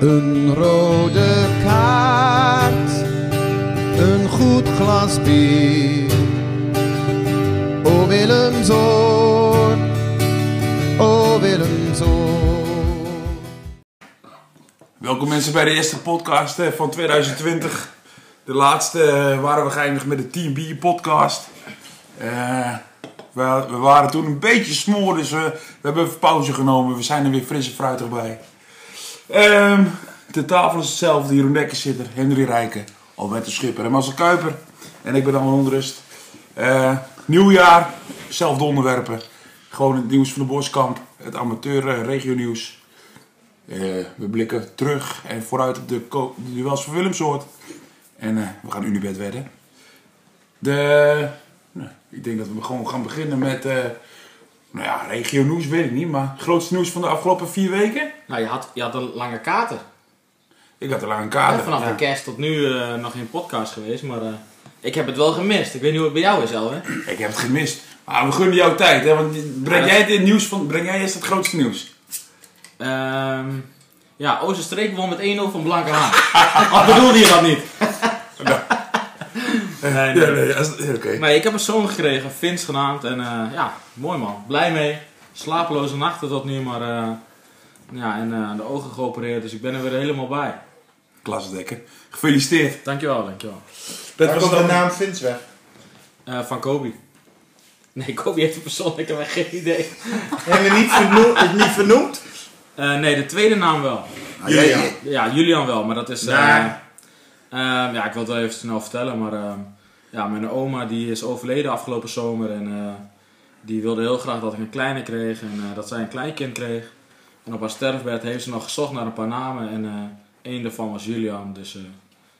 Een rode kaart, een goed glas bier. O Willemzoon, o Willemzoon. Welkom mensen bij de eerste podcast eh, van 2020. De laatste eh, waren we geëindigd met de Team B podcast. Eh, we, we waren toen een beetje smoor, dus we, we hebben even pauze genomen. We zijn er weer fris en fruitig bij. Ehm, de tafel is hetzelfde. Jeroen Dekkers zit er, Henry Rijken, Alberto Schipper en Marcel Kuiper. En ik ben dan onrust. Eh nieuwjaar, zelfde onderwerpen. Gewoon het nieuws van de Boskamp, het amateur eh, regio nieuws. Eh, we blikken terug en vooruit op de, de duels van Willemsoort. En we gaan Unibet wedden. De, nou, ik denk dat we gewoon gaan beginnen met... nou ja, regio nieuws weet ik niet, maar het grootste nieuws van de afgelopen vier weken? Nou, je had, je had een lange kater. Ik had een Hè, kaart. vanaf de kerst tot nu eh, nog geen podcast geweest, maar eh, ik heb het wel gemist. Ik weet niet hoe het bij jou is, Elwin. Ik heb het gemist. Maar we gunnen jou tijd, hè? Want breng Ja, jij dit nieuws van... Breng jij eerst het grootste nieuws? Ehm ja, Oosterstreek won met 1-0 van Blanke Haan. Of bedoelde je dat niet? nee, nee. Nee, ja, oké. Nee, ik heb een zoon gekregen, Vince genaamd. En eh, ja, mooi man. Blij mee. Slapeloze nachten tot nu, maar eh, ja, en eh, de ogen geopereerd. Dus ik ben er weer helemaal bij. Klasdekker. Gefeliciteerd. Dankjewel, dankjewel. Dat Waar was komt de naam Vince weg? Eh, van Kobe. Nee, Kobe heeft een persoonlijk, ik heb echt geen idee. Hebben we niet, verno het niet vernoemd? Eh, nee, de tweede naam wel. Julian. Ja, Julian wel, maar dat is... eh, Nee. ja, ik wil het wel even snel vertellen, maar... ehm, ja, mijn oma die is overleden afgelopen zomer en eh, die wilde heel graag dat ik een kleine kreeg en eh, dat zij een kleinkind kreeg. En op haar sterfbed heeft ze nog gezocht naar een paar namen en eh één daarvan was Julian, dus een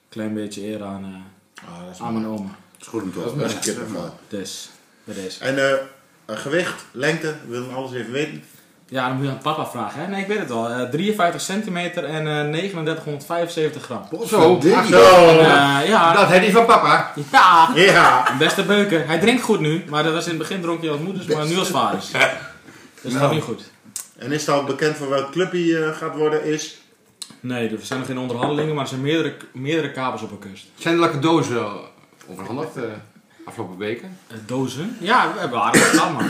klein beetje eer aan, eh, Ah, aan mijn oma. Dat is goed om te horen. Dat is een. Dus, bij deze. En gewicht, lengte, we willen alles even weten. Ja, dan moet je aan papa vragen, hè? Nee, ik weet het wel. Eh, 53 centimeter en eh 3975 gram. Zo, Zo. En, eh, ja, dat heeft hij van papa. ja, Ja. Beste beuken. Hij drinkt goed nu, maar dat was in het begin dronk hij als moeders, maar nu als vaders. Dus dat gaat Nou. niet goed. En is het al bekend voor welk club hij eh, gaat worden? Is Nee, er zijn nog geen onderhandelingen, maar er zijn meerdere, meerdere kabels op een kust. Zijn er lekker dozen eh, overhandigd eh, afgelopen weken? Eh, dozen? Ja, we hebben aardig gedaan, man.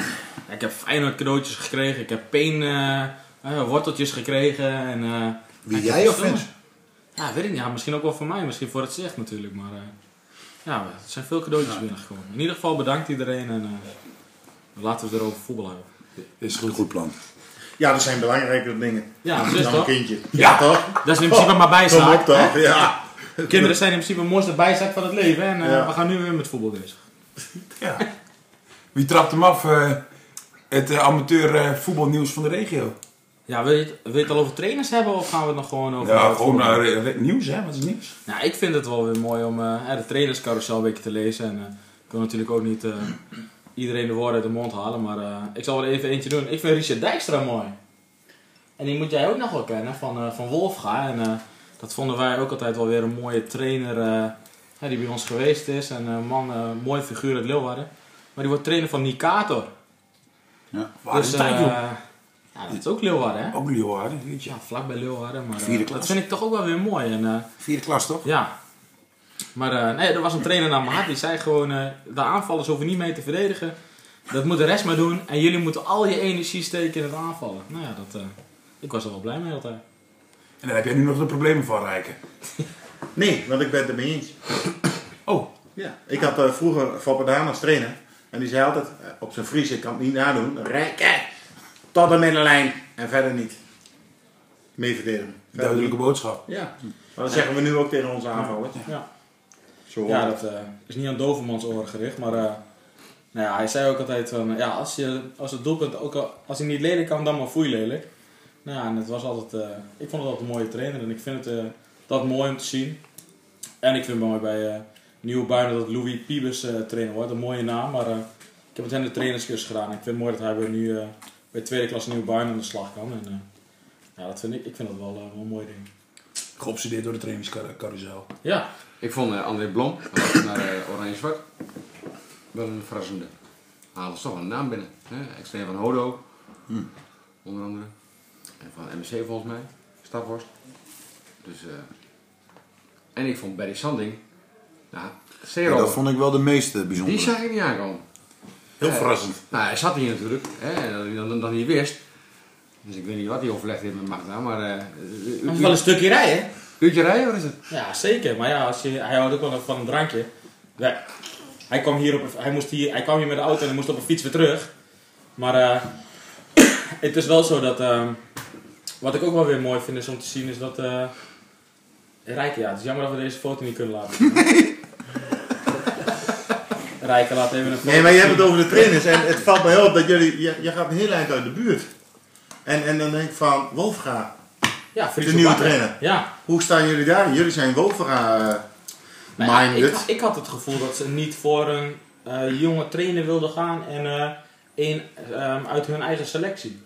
Ik heb Feyenoord cadeautjes gekregen, ik heb peen eh, eh, worteltjes gekregen en... eh, wie jij of Vince? Ja, weet ik niet. Ja, misschien ook wel voor mij, misschien voor het zicht natuurlijk, maar... eh, ja, er zijn veel cadeautjes binnengekomen. In ieder geval bedankt iedereen en eh, laten we het erover voetbal hebben. Is een goed plan. Ja, dat zijn belangrijke dingen. Ja, dus Dan een kindje. Ja. toch? Dat is in principe maar Kom bijzaak. op toch? Ja. Kinderen zijn in principe het mooiste bijzaak van het leven en eh, Ja. we gaan nu weer met voetbal bezig. Ja. Wie trapt hem af? eh, het eh, amateur eh, voetbalnieuws van de regio. Ja, wil je, het, wil je het al over trainers hebben of gaan we het nog gewoon over... Ja, gewoon naar nieuws, hè? Wat is nieuws? Nou, ik vind het wel weer mooi om eh, de trainerscarousel een beetje te lezen. En eh, ik wil natuurlijk ook niet iedereen de woorden uit de mond halen, maar ik zal wel even eentje doen. Ik vind Richard Dijkstra mooi. En die moet jij ook nog wel kennen, van, van Wolfga. En dat vonden wij ook altijd wel weer een mooie trainer hè, die bij ons geweest is. En een man, eh, een mooie figuur uit Leeuwarden. Maar die wordt trainer van Nikator. Waar dus, is het eh, ja, dat is ook Leeuwarden, hè? Ook Leeuwarden, weet je. Ja, vlak bij Leeuwarden. Maar, eh, Vierde klas. dat vind ik toch ook wel weer mooi. En, eh, Vierde klas, toch? ja. Maar eh, nee, er was een trainer naar hart. Die zei gewoon, eh, de aanvallers hoeven niet mee te verdedigen. Dat moet de rest maar doen. En jullie moeten al je energie steken in het aanvallen. Nou ja, dat, eh, ik was er wel blij mee altijd. En dan heb jij nu nog de problemen van Rijken. Nee, want ik ben het ermee eens. Oh, Ja. Ik had eh, vroeger Foppadaan als trainer. En die zei altijd, eh, op zijn Fries, ik kan het niet nadoen. Rijken, tot de middenlijn en verder niet. Mee verdedigen. Duidelijke niet. boodschap. Ja. Maar dat zeggen we nu ook tegen onze aanvallers. Ja, Zo ja dat eh, is niet aan Dovermans oren gericht. Maar eh, nou ja, hij zei ook altijd van, ja, als, je, als het doelpunt ook al, als hij niet lelijk kan, dan maar foei lelijk. Nou ja, en het was altijd, eh, ik vond het altijd een mooie trainer. En ik vind het eh, dat mooi om te zien. En ik vind het mooi bij eh Nieuwe Buinen dat Louis Piebus eh, trainer wordt. Een mooie naam, maar eh, ik heb met hem de trainerscursus gedaan. Ik vind het mooi dat hij weer nu eh, bij tweede klas Nieuwe Buinen aan de slag kan. En, eh, ja, dat vind ik, ik vind dat wel, wel een mooi ding. Geobsedeerd door de trainingscarousel. Ja, Ik vond eh, André Blom naar eh, Oranje Zwart wel een verrassende. Halen ze toch een naam binnen. Hè? Extreem van Hodo, onder andere. En van MC volgens mij, Staphorst. Dus, eh, en ik vond Barry Sanding, nou, Ja, zero. dat vond ik wel de meest eh, Die bijzondere. zag ik niet aankomen. Heel Eh, verrassend. Nou, hij zat hier natuurlijk, hè, en dat hij dan, dan niet wist. Dus ik weet niet wat hij overlegd heeft met Magda, maar... eh u- is wel een stukje rijden. uurtje rijden, wat is het? Ja, zeker. Maar ja, als je, hij houdt ook wel van een drankje. Ja, hij, kwam hier op, hij, moest hier, hij kwam hier met de auto en hij moest op een fiets weer terug. Maar eh, het is wel zo dat... eh, wat ik ook wel weer mooi vind is om te zien is dat... eh Rijke, ja, het is jammer dat we deze foto niet kunnen laten zien. Rijke, laat even een foto Nee, maar je hebt het over de trainers en het valt mij op dat jullie, je, je gaat een heel eind uit de buurt. En, en dan denk ik van, Wolfga, Ja, de nieuwe trainer. Ja. Hoe staan jullie daar? Jullie zijn Wolfga eh, Nou ja, minded. ik, ik had het gevoel dat ze niet voor een eh, jonge trainer wilden gaan en eh een ehm, uit hun eigen selectie.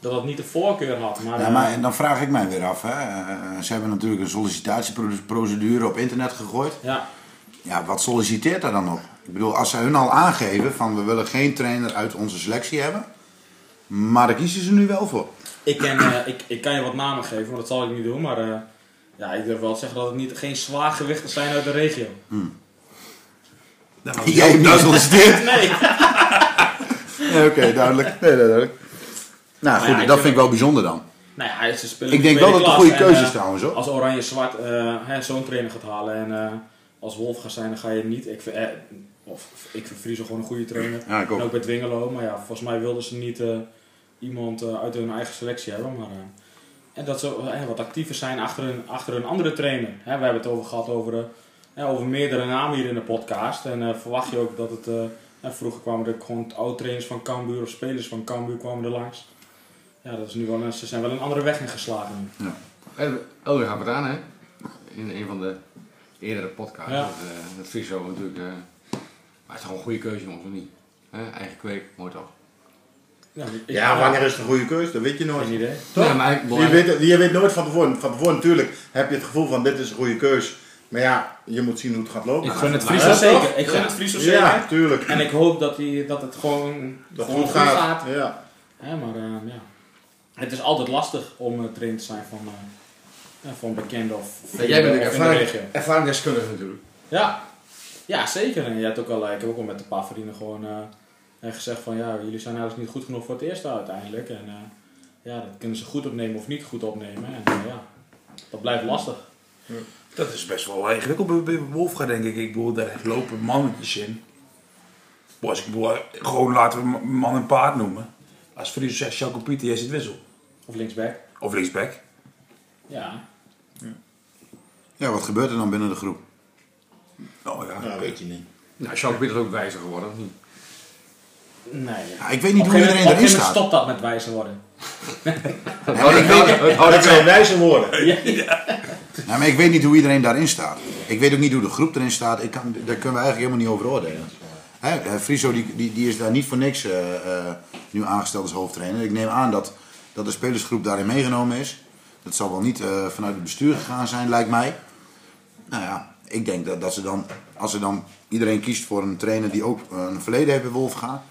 Dat dat niet de voorkeur had. Maar, Ja, eh, maar en dan vraag ik mij weer af. Hè. Eh, ze hebben natuurlijk een sollicitatieprocedure op internet gegooid. ja, Ja, wat solliciteert daar dan op? Ik bedoel, als ze hun al aangeven van we willen geen trainer uit onze selectie hebben. Maar daar kiezen ze nu wel voor. ik, ken, eh, ik, ik kan je wat namen geven, maar dat zal ik niet doen. Maar eh, ja, ik durf wel te zeggen dat het niet, geen zwaargewichten zijn uit de regio. Nou, Jij hebt niet gesolliciteerd? Nee. Nee, Oké, duidelijk. Nee, duidelijk. Nou goed, ja, ik dat vind vind ik wel bijzonder dan. nou ja, Ik denk wel dat het een goede keuze eh, is trouwens hoor. Als Oranje-Zwart eh, zo'n trainer gaat halen en eh, als Wolf gaat zijn, dan ga je niet. Ik vind, eh, of, ik vind Friese gewoon een goede trainer. Ja, ik En ook. ook bij Dwingelo, maar ja, volgens mij wilden ze niet eh, iemand eh, uit hun eigen selectie hebben. Maar, eh, en dat ze eh, wat actiever zijn achter een, achter een andere trainer. Hè, we hebben het over gehad over, eh, over meerdere namen hier in de podcast. En eh, verwacht je ook dat het. eh, vroeger kwamen er gewoon oud-trainers van Cambuur of spelers van Cambuur kwamen er langs. Ja, dat is nu wel, een- ze zijn wel een andere weg ingeslagen nu. Elder gaat het aan, hè? In een van de eerdere podcasts. Ja. Dat, eh, dat Friso natuurlijk. eh, maar het is gewoon een goede keuze, jongens, of niet? Hè? Eigen kweek, mooi toch? Ja, Ja, wanneer is het een goede keuze? Dat weet je nooit. Geen idee. Ja, maar ik- Je weet, je weet nooit van tevoren. Van tevoren natuurlijk heb je het gevoel van dit is een goede keus. Maar ja, je moet zien hoe het gaat lopen. Ik gun het Ja, Friso toch? zeker. Ik gun Ja. het Friso zeker. Ja, tuurlijk. En ik hoop dat, die, dat het gewoon, Dat gewoon goed gaat. gaat. Ja. Hè, maar eh, ja. Het is altijd lastig om uh, trainer te zijn van, eh ja, van bekende of, Ja, jij bent de ervaring, ervaringsdeskundige natuurlijk. Ja. ja, zeker. En je hebt ook al, ik heb ook al met een paar vrienden gewoon eh, eh, gezegd van ja, jullie zijn eigenlijk niet goed genoeg voor het eerste uiteindelijk. En eh, ja, dat kunnen ze goed opnemen of niet goed opnemen. En eh, ja, dat blijft lastig. Dat is best wel ingewikkeld bij, Wolfga, denk ik. Ik bedoel, daar lopen mannetjes in. Boah, Als ik bedoel, gewoon laten we ma- man en paard noemen. Als Friese zegt, Jacques Pieter, jij zit wissel. Of linksback. Of linksback. Ja. Ja, wat gebeurt er dan binnen de groep? Nou ja, Nou, weet je niet. Nou, Piet is ook wijzer geworden, of niet? Nee. Ja, ik weet niet Op hoe een iedereen erin een staat. stopt dat met wijzer worden. Het houdt- het houdt- het houdt- Dat zijn wijze woorden. Ja. Nou, maar ik weet niet hoe iedereen daarin staat. Ik weet ook niet hoe de groep erin staat. Ik kan, daar kunnen we eigenlijk helemaal niet over oordelen. Hè, eh, Friso die, die, die is daar niet voor niks eh, eh, nu aangesteld als hoofdtrainer. Ik neem aan dat, dat de spelersgroep daarin meegenomen is. Dat zal wel niet eh, vanuit het bestuur gegaan zijn, lijkt mij. Nou ja, ik denk dat, dat ze dan, als ze dan iedereen kiest voor een trainer die ook eh, een verleden heeft bij Wolfga.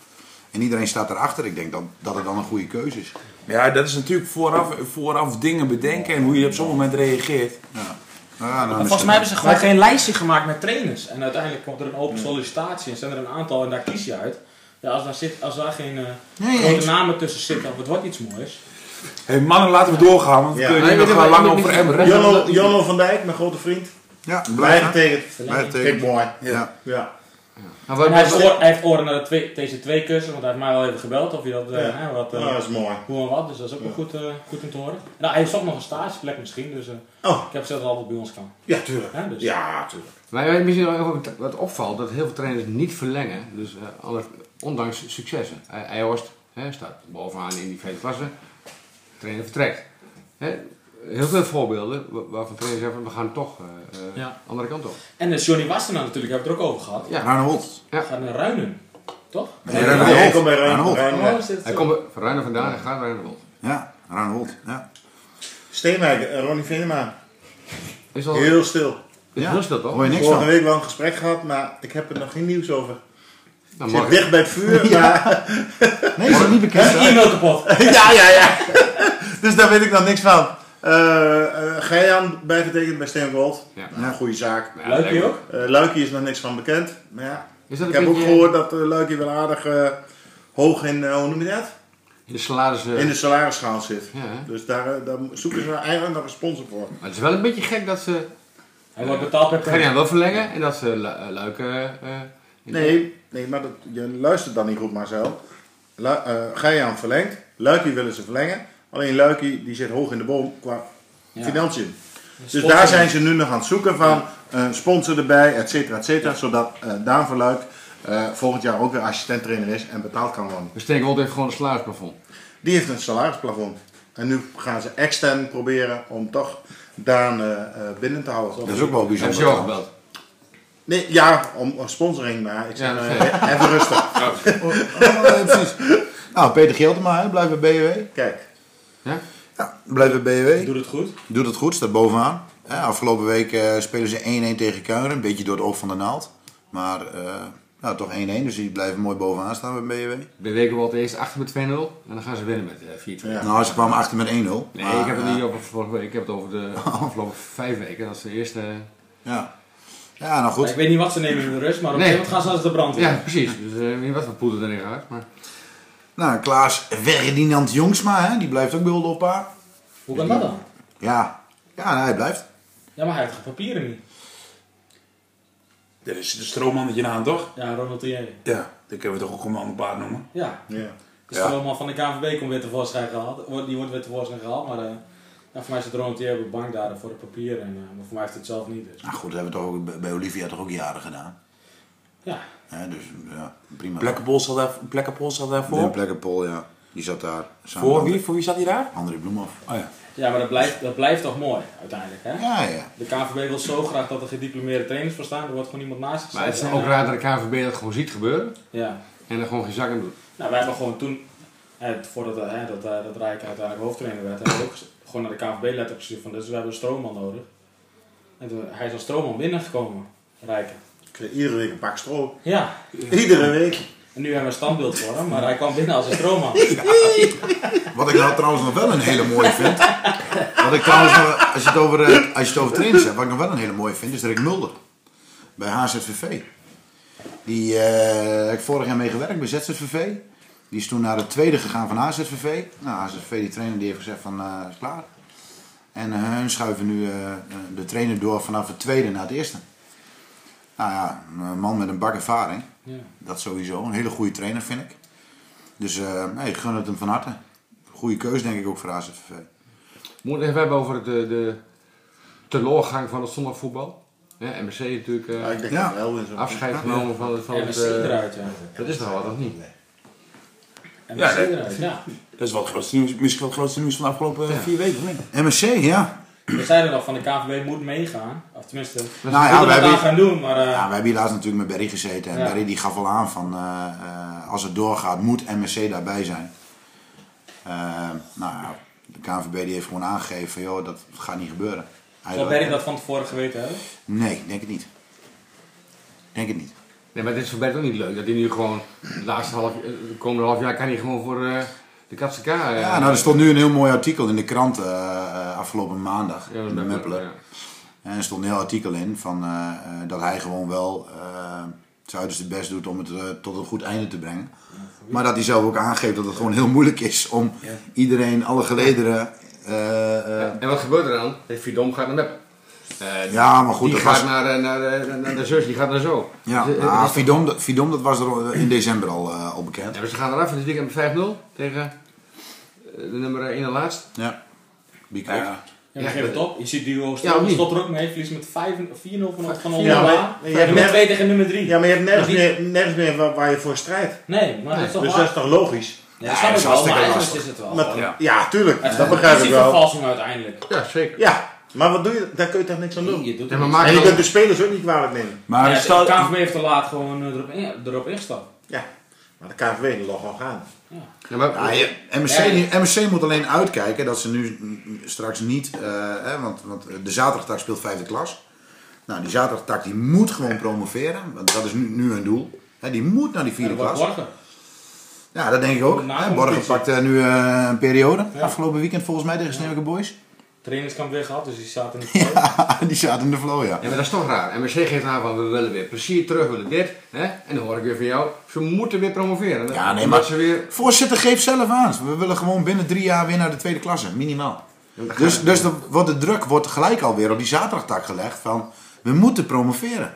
En iedereen staat erachter. Ik denk dat, dat het dan een goede keuze is. ja, dat is natuurlijk vooraf, vooraf dingen bedenken en hoe je op zo'n moment reageert. Ja. Nou Volgens mij hebben ze gewoon geen lijstje gemaakt met trainers. En uiteindelijk komt er een open sollicitatie en zijn er een aantal en daar kies je uit. Ja, als, daar zit, als daar geen eh, Nee, grote namen tussen zitten, of het wordt iets moois. Hey, mannen, laten we doorgaan, want we Ja. kunnen nog gaan wat, lang over. Jonno, Jonno van Dijk, mijn grote vriend. Ja, Blij blijf getekend. Blijf Big tegen. boy. Ja. Ja. Nou, hij, heeft oor- hij heeft oren naar de twee, deze twee kussen, want hij heeft mij wel even gebeld of hij dat, eh, Ja. wat, eh, Nou, dat is mooi. hoe en wat. Dus dat is ook wel goed, eh, goed om te horen. Nou, hij zocht nog een stageplek misschien, dus eh, Oh, ik heb zelf altijd bij ons kan. ja, tuurlijk. Dus. Ja, tuurlijk. Maar misschien wat opvalt, dat heel veel trainers niet verlengen. Dus eh, alle, ondanks successen. Uh, Eijhorst hè, staat bovenaan in die tweede klasse. Trainer vertrekt. Hè, heel veel voorbeelden wa- waarvan trainers zeggen, we gaan toch eh eh, Ja. andere kant op. En de Johnny Wassenaar natuurlijk, hebben we het er ook over gehad. Ja. Ruinewold. Ja. Gaat naar Ruinen, toch? Nee, Nee, hij komt bij Ruin- Ruinewold. Ruin- is dit Hij komt van Ruinen vandaan en gaat naar. Ja, Ruinewold. Ja. Steenwijk, eh, Ronnie Venema. Is wel Heel stil. is Ja. heel stil toch? Hoor je niks Vorige van? week wel een gesprek gehad, maar ik heb er nog geen nieuws over. Nou, Ik zit dicht bij het vuur, maar... Nee, is dat niet bekend? E-mail kapot. ja, ja, ja. Dus daar weet ik nog niks van. Eh eh Geijan bijgetekend bij Steengold. Ja. Ja, goede zaak. Ja, Luikie ook? Eh Luikie is nog niks van bekend. Maar ja, Is dat ik heb ook gehoord dat uh, Luikie wel aardig hoog in, eh, hoe noem je dat? in de salaris... In de salarisschaal zit. Ja? Dus daar, daar zoeken ze eigenlijk nog een sponsor voor. Maar het is wel een beetje gek dat ze Hij wordt betaald per wel verlengen en dat ze Lu- Luik... in- Nee, nee maar dat, je luistert dan niet goed Marcel. Lu eh Geijan verlengt. Luikie willen ze verlengen. Alleen Luikie die zit hoog in de boom qua Ja. financiën. Dus daar zijn ze nu nog aan het zoeken van een sponsor erbij, et cetera, et cetera. Zodat eh Daan van Luik eh, volgend jaar ook weer assistent-trainer is en betaald kan worden. Dus Steengold heeft gewoon een salarisplafond. Die heeft een salarisplafond. En nu gaan ze extern proberen om toch Daan eh, eh, binnen te houden. Dat is ook wel bijzonder. ze jou gebeld? Nee, ja, om sponsoring, maar ik zeg eh, even rustig. Oh, ja, precies. Nou, Peter Geltema, hè, blijft bij BW. Kijk, Ja? Ja, bij BW. Doet het goed. Doet het goed, staat bovenaan. Hè, afgelopen week eh, spelen ze 1-1 tegen Kuiren. Een beetje door het oog van de naald. Maar eh, nou, toch 1-1, dus die blijven mooi bovenaan staan bij BW. Weken wordt eerst achter met 2-0 en dan gaan ze winnen met eh, 4-2. Ja. Nou, ze kwamen achter met 1-0. Nee, maar, ik heb het niet over vorige week, ik heb het over de afgelopen vijf weken. Dat is de eerste... Ja. ja, nou Ja, goed. ik weet niet wat ze nemen in de rust, maar op een gegeven moment gaan ze als de brand in. Ja, precies. Dus eh, ik weet niet wat voor poeder erin gaat. Maar... Nou, Klaas Ferdinand Jongsma, hè, die blijft ook bij Oldopa. Hoe kan dat dan? Ja, ja nou, hij blijft. Ja, maar hij heeft geen papieren niet. Dit is de stroommannetje aan, toch? Ja, Ronald Thier. Ja, dat kunnen we toch ook een man paard noemen. Ja, ja. de Ja. stroomman van de KNVB komt weer tevoorschijn gehaald. Wordt- Die wordt weer tevoorschijn gehaald, maar eh, ja, voor mij zit Ronald Thier op de bank daar voor de papieren. En, eh, maar voor mij heeft het zelf niet. Dus. Nou goed, dat hebben we toch ook bij- bij Olivia toch ook jaren gedaan. Ja, Hè, dus ja, prima. Plekkenpol zat daar, zat Wim daarvoor. Plekkenpol, ja. Die zat daar. samen Voor wie? Voor wie zat hij daar? André Bloemhoff. Oh ja. ja maar dat blijft, dat blijft toch mooi uiteindelijk. Hè? Ja, ja. De KNVB wil zo graag dat er gediplomeerde trainers voor staan. Er wordt gewoon iemand naast gezet. Maar het is ook raar dat de KNVB dat gewoon ziet gebeuren Ja. en er gewoon geen zak aan doet. Nou, wij hebben gewoon toen, eh, voordat eh, hè, dat, eh, dat Rijk uiteindelijk hoofdtrainer werd, hebben we ook gewoon naar de KNVB-letter gestuurd van dus we hebben een stroomman nodig. En toen, hij is als stroomman binnengekomen, Rijken. Ik kreeg iedere week een pak stro. Ja, Iedere week. en nu hebben we een standbeeld voor hem, maar hij kwam binnen als een stroomman. Wat ik nou trouwens nog wel een hele mooie vind. Wat ik trouwens nog, als je het over, eh, als je het over trainers hebt, wat ik nog wel een hele mooie vind, is Rick Mulder. Bij HZVV. Die eh, heb ik vorig jaar mee gewerkt bij ZZVV. Die is toen naar de tweede gegaan van HZVV. Nou, HZVV, die trainer, die heeft gezegd van, eh is klaar. En hun schuiven nu eh, de trainer door vanaf het tweede naar het eerste. Nou ja, een man met een bak ervaring. Ja. Dat sowieso. Een hele goede trainer, vind ik. Dus eh nee, ik gun het hem van harte. Goede keus, denk ik ook voor AZVV. We moeten het even hebben over de, de teleurgang van het zondagvoetbal. Ja, MSC natuurlijk eh, Ja, ik denk Ja. wel in zo'n afscheid genomen van, van het... eh, eruit, ja. dat is toch wat, of niet? Ja, nee. eruit, ja. Dat is wel het grootste nieuws, misschien wel het grootste nieuws van de afgelopen vier weken, of niet? MSC, ja. We zeiden nog van de KNVB moet meegaan, of tenminste, we Nou ja, moeten we aan hebben, gaan doen, maar eh, ja, we hebben hier laatst natuurlijk met Berry gezeten. En Ja. Berry die gaf al aan van, eh, eh, als het doorgaat, moet MSC daarbij zijn. Nou ja, de KNVB die heeft gewoon aangegeven van, joh, dat gaat niet gebeuren. Zou Berry dat van tevoren geweten hebben? Nee, denk het niet. Denk het niet. Nee, maar dit is voor Bert ook niet leuk. Dat hij nu gewoon, de laatste half, de komende half jaar kan hij gewoon voor eh, de KTK... eh, Ja, nou, er stond nu een heel mooi artikel in de krant eh, eh, afgelopen maandag. ja, in de Meppelen. ja. En er stond een heel artikel in van, eh, eh, dat hij gewoon wel eh zijn uiterste best doet om het eh, tot een goed einde te brengen. Maar dat hij zelf ook aangeeft dat het gewoon heel moeilijk is om iedereen, alle gelederen... eh, eh, En wat gebeurt er dan? De Vidom gaat naar Meppen. Eh, ja, maar goed, die dat gaat was... naar, eh, naar, eh, naar de zus, die gaat naar zo. Ja, Dus, eh, nou, dus- Vidom, dat- Vidom, dat was er in december al, eh, al bekend. Ja, maar ze gaan eraf van dit weekend met 5-0 tegen eh, de nummer 1 en laatst. Ja. Wie Ja, ja. Geven het op. Je ziet Duo Ja, Stroom, stopt er ook mee. Verlies met 5 4-0 van, van onze Ja, maar- baan. je hebt Nummer net- 2 tegen nummer 3. Ja, maar je hebt nergens meer, nergens meer waar, waar je voor strijdt. Nee, maar dat is toch Dus waar? dat is toch logisch? Ja, dat snap dat ik is wel, maar hartstikke eigenlijk lastig. is het wel. Met-. Ja. ja, tuurlijk. Het is dat een begrijp ik wel. vervalsing uiteindelijk. Ja, zeker. Ja, maar wat doe je? Daar kun je toch niks aan doen? Je doet er maar En je kunt de spelers ook niet kwalijk nemen. Maar Ja, stel, de KNVB heeft te laat gewoon eh, erop, in, erop ingestapt. Ja, maar de KNVB die log al gaan. Ja, maar, Ja, je- MSC, Ja, ja. MSC moet alleen uitkijken dat ze nu straks niet, eh, hè, want, want de zaterdagtak speelt vijfde klas. Nou, die zaterdagtak die moet gewoon promoveren, want dat is nu, nu hun doel. Hè, die moet naar die En vierde klas. morgen. Ja, dat denk ik ook. Borgen pakt eh, nu eh, een periode, Ja. afgelopen weekend volgens mij tegen Sneeuwke Boys. Trainingskamp weer gehad, dus die zaten in de flow. Ja, die zaten in de flow, ja. Ja, maar dat is toch raar. MSC geeft aan van we willen weer plezier terug, we willen dit. Hè? En dan hoor ik weer van jou, ze moeten weer promoveren. Ja, nee, maar- ze weer... Voorzitter, geef zelf aan. We willen gewoon binnen drie jaar weer naar de tweede klasse, minimaal. Dus, dus de, wordt de druk wordt gelijk alweer op die zaterdagtak gelegd van we moeten promoveren.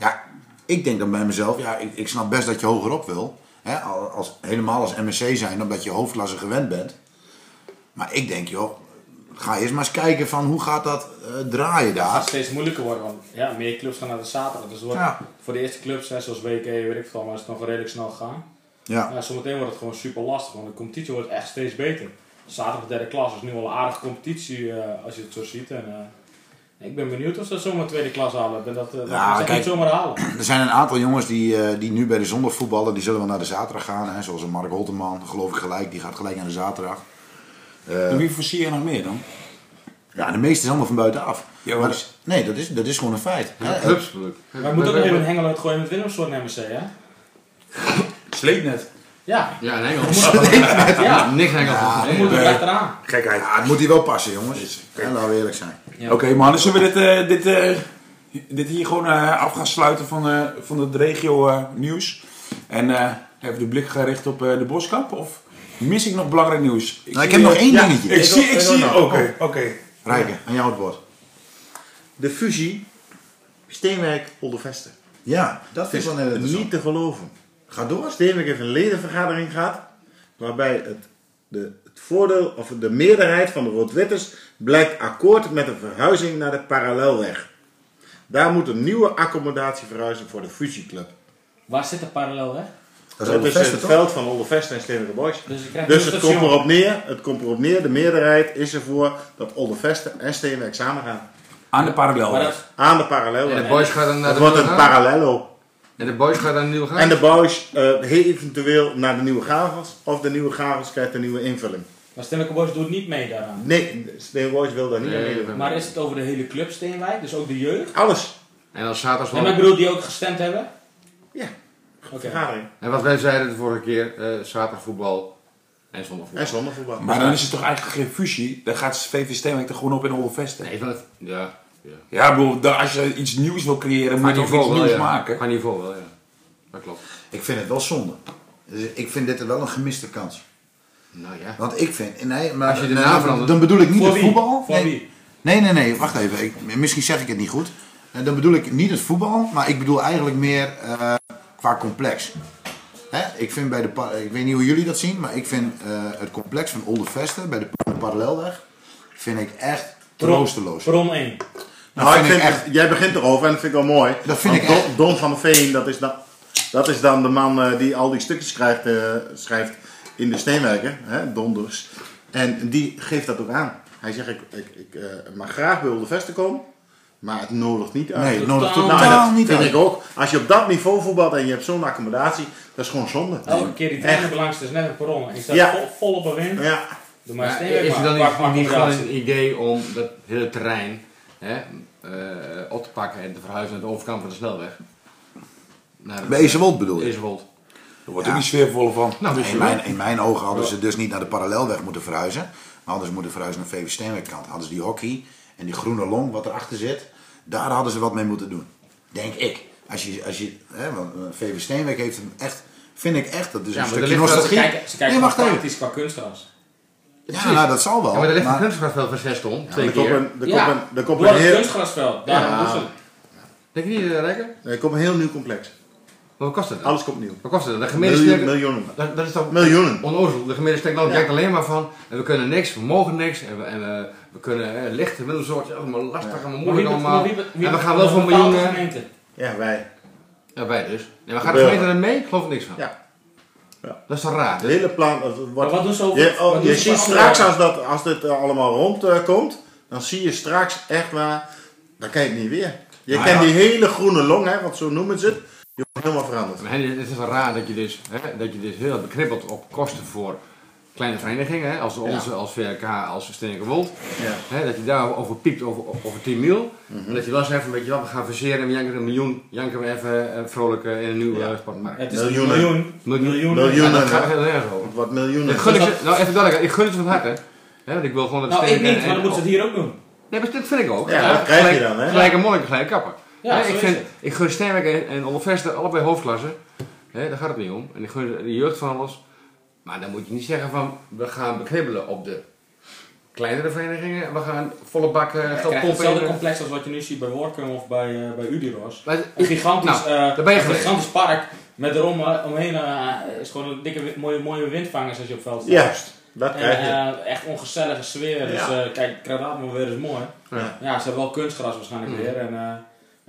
Ja, ik denk dan bij mezelf, ja, ik, ik snap best dat je hogerop wil. Hè, al- als, helemaal als MSC zijn, omdat je hoofdklasse gewend bent. Maar ik denk, joh, ga eerst maar eens kijken van hoe gaat dat eh, draaien Het gaat daar. steeds moeilijker worden, want ja, meer clubs gaan naar de zaterdag. Dus het wordt Ja. voor de eerste clubs, hè, zoals WK, weet ik veel, maar is het nog redelijk snel gegaan. Ja. Ja, zometeen wordt het gewoon super lastig, want de competitie wordt echt steeds beter. Zaterdag derde klas is nu al een aardige competitie eh, als je het zo ziet. En, eh, ik ben benieuwd of ze zomaar tweede klas halen. Dat, dat Ja, kijk. niet zomaar halen. Er zijn een aantal jongens die, die nu bij de zondag voetballen, die zullen wel naar de zaterdag gaan. Hè, zoals een Mark Holteman, geloof ik gelijk, die gaat gelijk naar de zaterdag. Eh, En wie voorzie je nog meer dan? Ja, de meeste is allemaal van buitenaf. Ja, maar, dus- nee, dat is, dat is gewoon een feit. Ja, Hè, clubs. Maar we moeten ook nog even een hengel uitgooien met Willemsoort en MSC, hè? Sleet net. Ja, Ja, in Engels. ja. Niks Engels. Ja, we moeten er achteraan. Gekheid. Ja, het moet hier wel passen, jongens. Hè, laten we eerlijk zijn. Ja. Oké man, dus zullen we dit, eh, dit, eh, dit hier gewoon eh, af gaan sluiten van, eh, van het regio eh, nieuws? En eh, even de blik gericht op eh, de Boskamp? Of mis ik nog belangrijk nieuws? Nou, ik heb nog één ja, dingetje. Ik Ik zie, ik ik zie, ook nog. oké, oké. Rijken, aan jou het woord. De fusie Steenwijk-Oldervesten. Ja, dat vind ik wel heel niet te geloven. Ga door. Steenwijk heeft een ledenvergadering gehad. Waarbij het, de, het voordeel, of de meerderheid van de Rood-Witters blijkt akkoord met een verhuizing naar de parallelweg. Daar moet een nieuwe accommodatie verhuizen voor de fusieclub. Waar zit de parallel Dat Dat is het veld van Oldervesten en Steenwijk Boys. Dus Dus het komt, erop neer, het komt erop neer, de meerderheid is ervoor dat Oldervesten en Steenwijk samen gaan. Aan de parallel. Aan de parallelweg. En de boys gaan dan naar Het de wordt nieuwe een gaan. parallello. En de boys gaan dan nieuw gaan. En de boys eh, eventueel naar de nieuwe gavels. Of de nieuwe gavels krijgt een nieuwe invulling. maar Stemmeke Boys doet niet mee daaraan. Nee, Steenwijk Boys wil daar niet aan Nee, meedoen. Maar is het over de hele club Steenwijk, dus ook de jeugd? Alles. En dan zaterdag En ik bedoel, die ook gestemd hebben? Vergadering. En wat wij zeiden de vorige keer, eh zaterdag voetbal en zondag voetbal. En. Maar dan is het toch eigenlijk geen fusie? Dan gaat VV Steenwijk er gewoon op in Olvervesten. Nee, van het, ja. ja. Ja, ik bedoel, als je iets nieuws wil creëren, moet je toch iets wel, nieuws ja. maken. Qua niveau wel, ja. Dat klopt. Ik vind het wel zonde. Dus ik vind dit wel een gemiste kans. Nou ja. Want ik vind... Nee, maar Als je de nee, naam dan- verandert- Dan bedoel ik niet Voor het wie? voetbal. Voor nee. wie? Nee, nee, nee. Wacht even. Ik, misschien zeg ik het niet goed. Eh, Dan bedoel ik niet het voetbal. Maar ik bedoel eigenlijk meer eh, qua complex. Hè? Ik vind bij de... Ik weet niet hoe jullie dat zien. Maar ik vind eh, het complex van Oldervesten bij de pa- parallelweg... Vind ik echt troosteloos. Bron 1. Dat Nou, ik vind ik vind, echt... Jij begint erover en dat vind ik wel mooi. Dat vind ik Don, echt. Don van der Veen, dat is dan, dat is dan de man eh, die al die stukjes schrijft, eh, schrijft in de Steenwijken. Hè, Don dus. En die geeft dat ook aan. Hij zegt, ik, ik, ik eh, mag graag bij de Vesten komen. Maar het nodigt niet uit. Nee, het nodigt Totaal Nou, niet vind uit. ik ook. Als je op dat niveau voetbalt en je hebt zo'n accommodatie, dat is gewoon zonde. Elke keer die trein belangst is net een perron. Ik sta Ja. vol, vol op een wind. Ja, Doe maar is er maar. dan niet, niet gewoon een idee om dat hele terrein hè, eh, op te pakken en te verhuizen naar de overkant van de snelweg? Naar het- Bij Ezewold bedoel je? Ezewold. Er wordt Ja. ook niet sfeervol van. Nou, dus In mijn, in mijn ogen hadden ze dus niet naar de parallelweg moeten verhuizen. Maar hadden ze moeten verhuizen naar VV Steenwijkkant. Hadden ze die hockey en die groene long wat erachter zit. Daar hadden ze wat mee moeten doen. Denk ik. Als je, als je, hè, want eh, VV Steenwijk heeft hem echt, vind ik echt, dat is Ja, een stukje wel- Ze nostalgie. kijken, ze kijken nee, wacht gewoon even. qua kunstgras. Ja, nou, dat zal wel. Ja, maar er ligt een maar- kunstgrasveld van Zeston, twee er komt keer. een, er ja, komt een, er komt een het heel, kunstgrasveld. Daar Ja. Denk je niet, uh, Rijker? er komt een heel nieuw complex. Maar wat kost het dan? Alles komt nieuw. Wat kost het dan? De gemeente Miljoen, miljoenen. dat, dat is toch Miljoenen. onnozel. De gemeente steekt nou Ja. alleen maar van, en we kunnen niks, we mogen niks, en we, en we, we kunnen eh, licht, middelsoort, allemaal lastig, allemaal moeilijk allemaal. en we gaan wel voor de miljoenen. gemeente. Ja, wij. Ja, wij dus. Nee, maar gaat de gemeente er mee? Ik geloof er niks van. Ja. Ja. Dat is toch raar? Het hele plan wordt... wat doen ze over... Je, oh, wat je ziet straks, als, dat, als dit eh, allemaal rondkomt, dan zie je straks echt waar... Dan kan je het niet weer. Je Nou kent ja. die hele groene long, hè, want zo noemen ze het. Die wordt helemaal veranderd. Maar Henny, het is wel raar dat je dus, hè, dat je dus heel erg beknippelt op kosten voor kleine verenigingen, hè, als onze, als VRK, als Steenke Wold. Ja. Hè, dat je daarover piept over, over 10 mil. En dat je wel zegt van, weet je wat, we gaan verseren en we janken een miljoen, janken we even eh, vrolijk eh, in een nieuwe Ja. ja. sportmarkt. Het is Miljoenen. miljoen. Miljoen. Miljoenen. Miljoenen. Ja, dat gaat heel erg over. Wat miljoenen. Ik gun, Dus het ze- nou even duidelijk, ik gun het van harte. Hè, want ik wil gewoon dat Nou, ik niet, en- maar dan moeten ze het hier ook doen. Nee, maar dat vind ik ook. Ja, dat krijg je dan, hè? Gelijke monniken, gelijke kappen. Ja, zo ik, vind, ik gun Steenwijk en, en Onderveste allebei hoofdklasse. Hè, daar gaat het niet om. En ik gun de jeugd van alles. Maar dan moet je niet zeggen van, we gaan beknibbelen op de kleinere verenigingen. en We gaan volle bak eh, Je geld pompen hetzelfde complex als wat je nu ziet bij Workum of bij, eh bij Udiros. Maar- Een gigantisch, Nou, eh, daar ben je een gigantisch park met erom, eh, omheen is gewoon een dikke, mooie, mooie windvangers als je op veld staat. Juist, dat En, krijg je. echt ongezellige sfeer. Dus Ja. eh, kijk, maar weer is mooi. Ja. Ja, ze hebben wel kunstgras waarschijnlijk weer. En eh,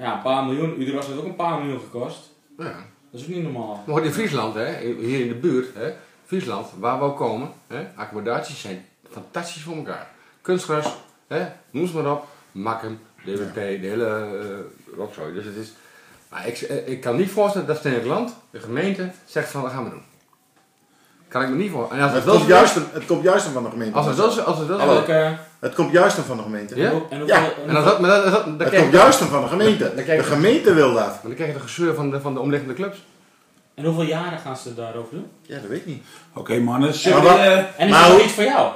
ja, een paar miljoen. Udiros heeft ook een paar miljoen gekost. Ja. Dat is ook niet normaal. Maar in Friesland, hè, hier in de buurt, hè, Friesland, waar we ook komen, hè, accommodaties zijn fantastisch voor elkaar. Kunstgras, hè, noem ze maar op, Makkem, DWP, de hele uh, rotzooi. Dus het is, maar ik, eh, ik kan niet voorstellen dat Stedelijk Land, de gemeente, zegt van dat gaan we doen. Kan ik me niet voor. En als het Het wel komt, juist, het komt juist van de gemeente. als het als het. Het komt juist van de gemeente. Ja? En Ja. als dat, maar dat, dat, dat, dan Het komt juist van de gemeente. De gemeente wil dat. maar dan krijg je de gezeur van de, van de omliggende clubs. En hoeveel jaren gaan ze daarover doen? Ja, dat weet ik niet. Oké mannen, Maar wat- uh, En is Maar dat hoe- niet voor jou?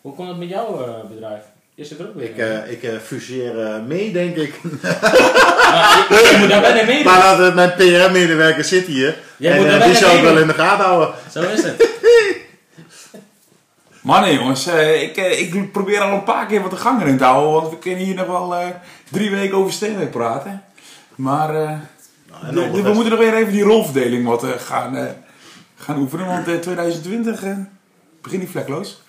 Hoe komt het met jouw eh, bedrijf? Is het er ook weer? Ik, eh, ik eh, fuseer mee, denk ik. Maar je, je moet daar bijna meedoen. Maar dat, eh, mijn PR-medewerker zit hier. Jij en moet die zou ik wel in de gaten houden. Zo is het. mannen jongens, eh, ik, ik probeer al een paar keer wat de gang erin te houden, want we kunnen hier nog wel eh, drie weken over Steenwijk praten. Maar eh, en de- dan de- we moeten nog weer even die rolverdeling wat eh, gaan, eh, gaan oefenen, want eh, 2020 eh, begint niet vlekloos.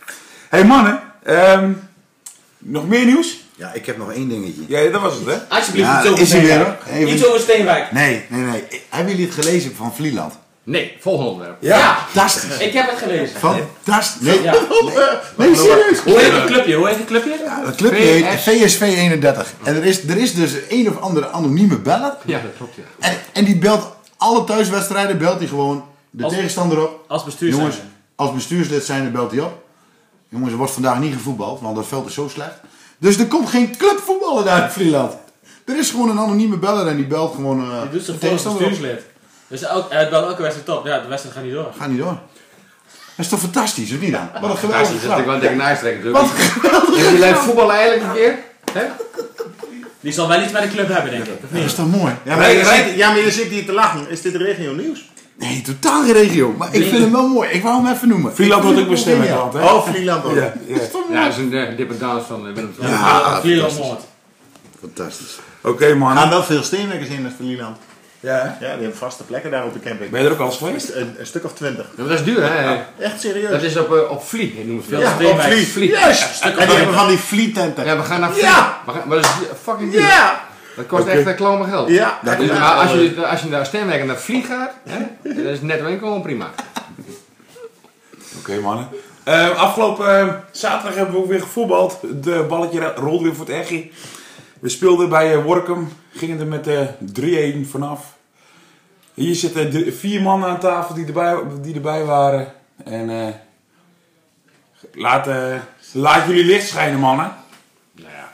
hey, mannen, ehm, nog meer nieuws? Ja, ik heb nog één dingetje. Ja, dat was het hè? Alsjeblieft, Ja, iets over is hij weer, Steenwijk. Iets over Steenwijk. Nee, nee, nee. Hebben jullie het gelezen van Vlieland? Nee, volgende onderwerp. Ja. Fantastisch. Ik heb het gelezen. Fantastisch. Nee, Ja. nee serieus. Hoe heet het clubje? Hoe heet het clubje? Ja, dat clubje heet VSV 31. En er is, er is dus een of andere anonieme beller. Ja, dat klopt, ja. En, en die belt alle thuiswedstrijden, belt hij gewoon de Als- tegenstander op. Als bestuurder. Jongens, als bestuurslid zijn, belt hij op. Jongens, er wordt vandaag niet gevoetbald, want dat veld is zo slecht. Dus er komt geen clubvoetballen daar in Vlieland. Er is gewoon een anonieme beller en die belt gewoon uh, Die doet tegenstander op. bestuurslid. Dus elk, hij belt elke wedstrijd top. Ja, de wedstrijd gaat niet door. Ga niet door. Dat is toch fantastisch, of niet dan? Wat een Fantastisch, geweldige dat natuurlijk wel een dikke nijstrek natuurlijk. En die lijkt voetballen eigenlijk een keer. Hè? Die zal wel iets met de club hebben, denk ik. Dat is toch mooi? Ja, maar, je zit, ja, maar je zit hier te lachen. Is dit regio nieuws? Nee, totaal geen regio. Maar ik vind hem wel mooi. Ik wou hem even noemen. Vlieland Ik wordt ook bestemd hè? Oh, Vlieland ook. Ja, ja. Ja, dat is een uh, dependance van uh, Willem. Ja, Vlieland fantastisch. Oké Er gaan wel veel steenwerkers in het Vlieland. Ja? Ja, die hebben vaste plekken daar op de camping. ben je er ook al eens geweest? Een, een stuk of twintig. Ja, dat is duur, hè? Echt serieus. Dat is op, uh, op Vlie, noemen ze Veel dat. ja, op Steenwijk. Vlie. Vlie. Juist. En die hebben van die Vlietenten. Ja, we gaan naar Vlie. Ja. We gaan, maar dat is fucking duur. Ja. Dat kost echt uh, klauwen geld. Ja. Dat is, maar als je, als je naar Steenwijk naar Vlie gaat, hè, dan is netto inkomen prima. Oké mannen. Eh, afgelopen eh, zaterdag hebben we ook weer gevoetbald. De balletje rolde weer voor het Eggie. We speelden bij eh, Workum. Gingen er met eh 3-1 vanaf. Hier zitten vier mannen aan tafel die erbij, die erbij waren. En eh, laat, eh, laat jullie licht schijnen mannen. Nou ja.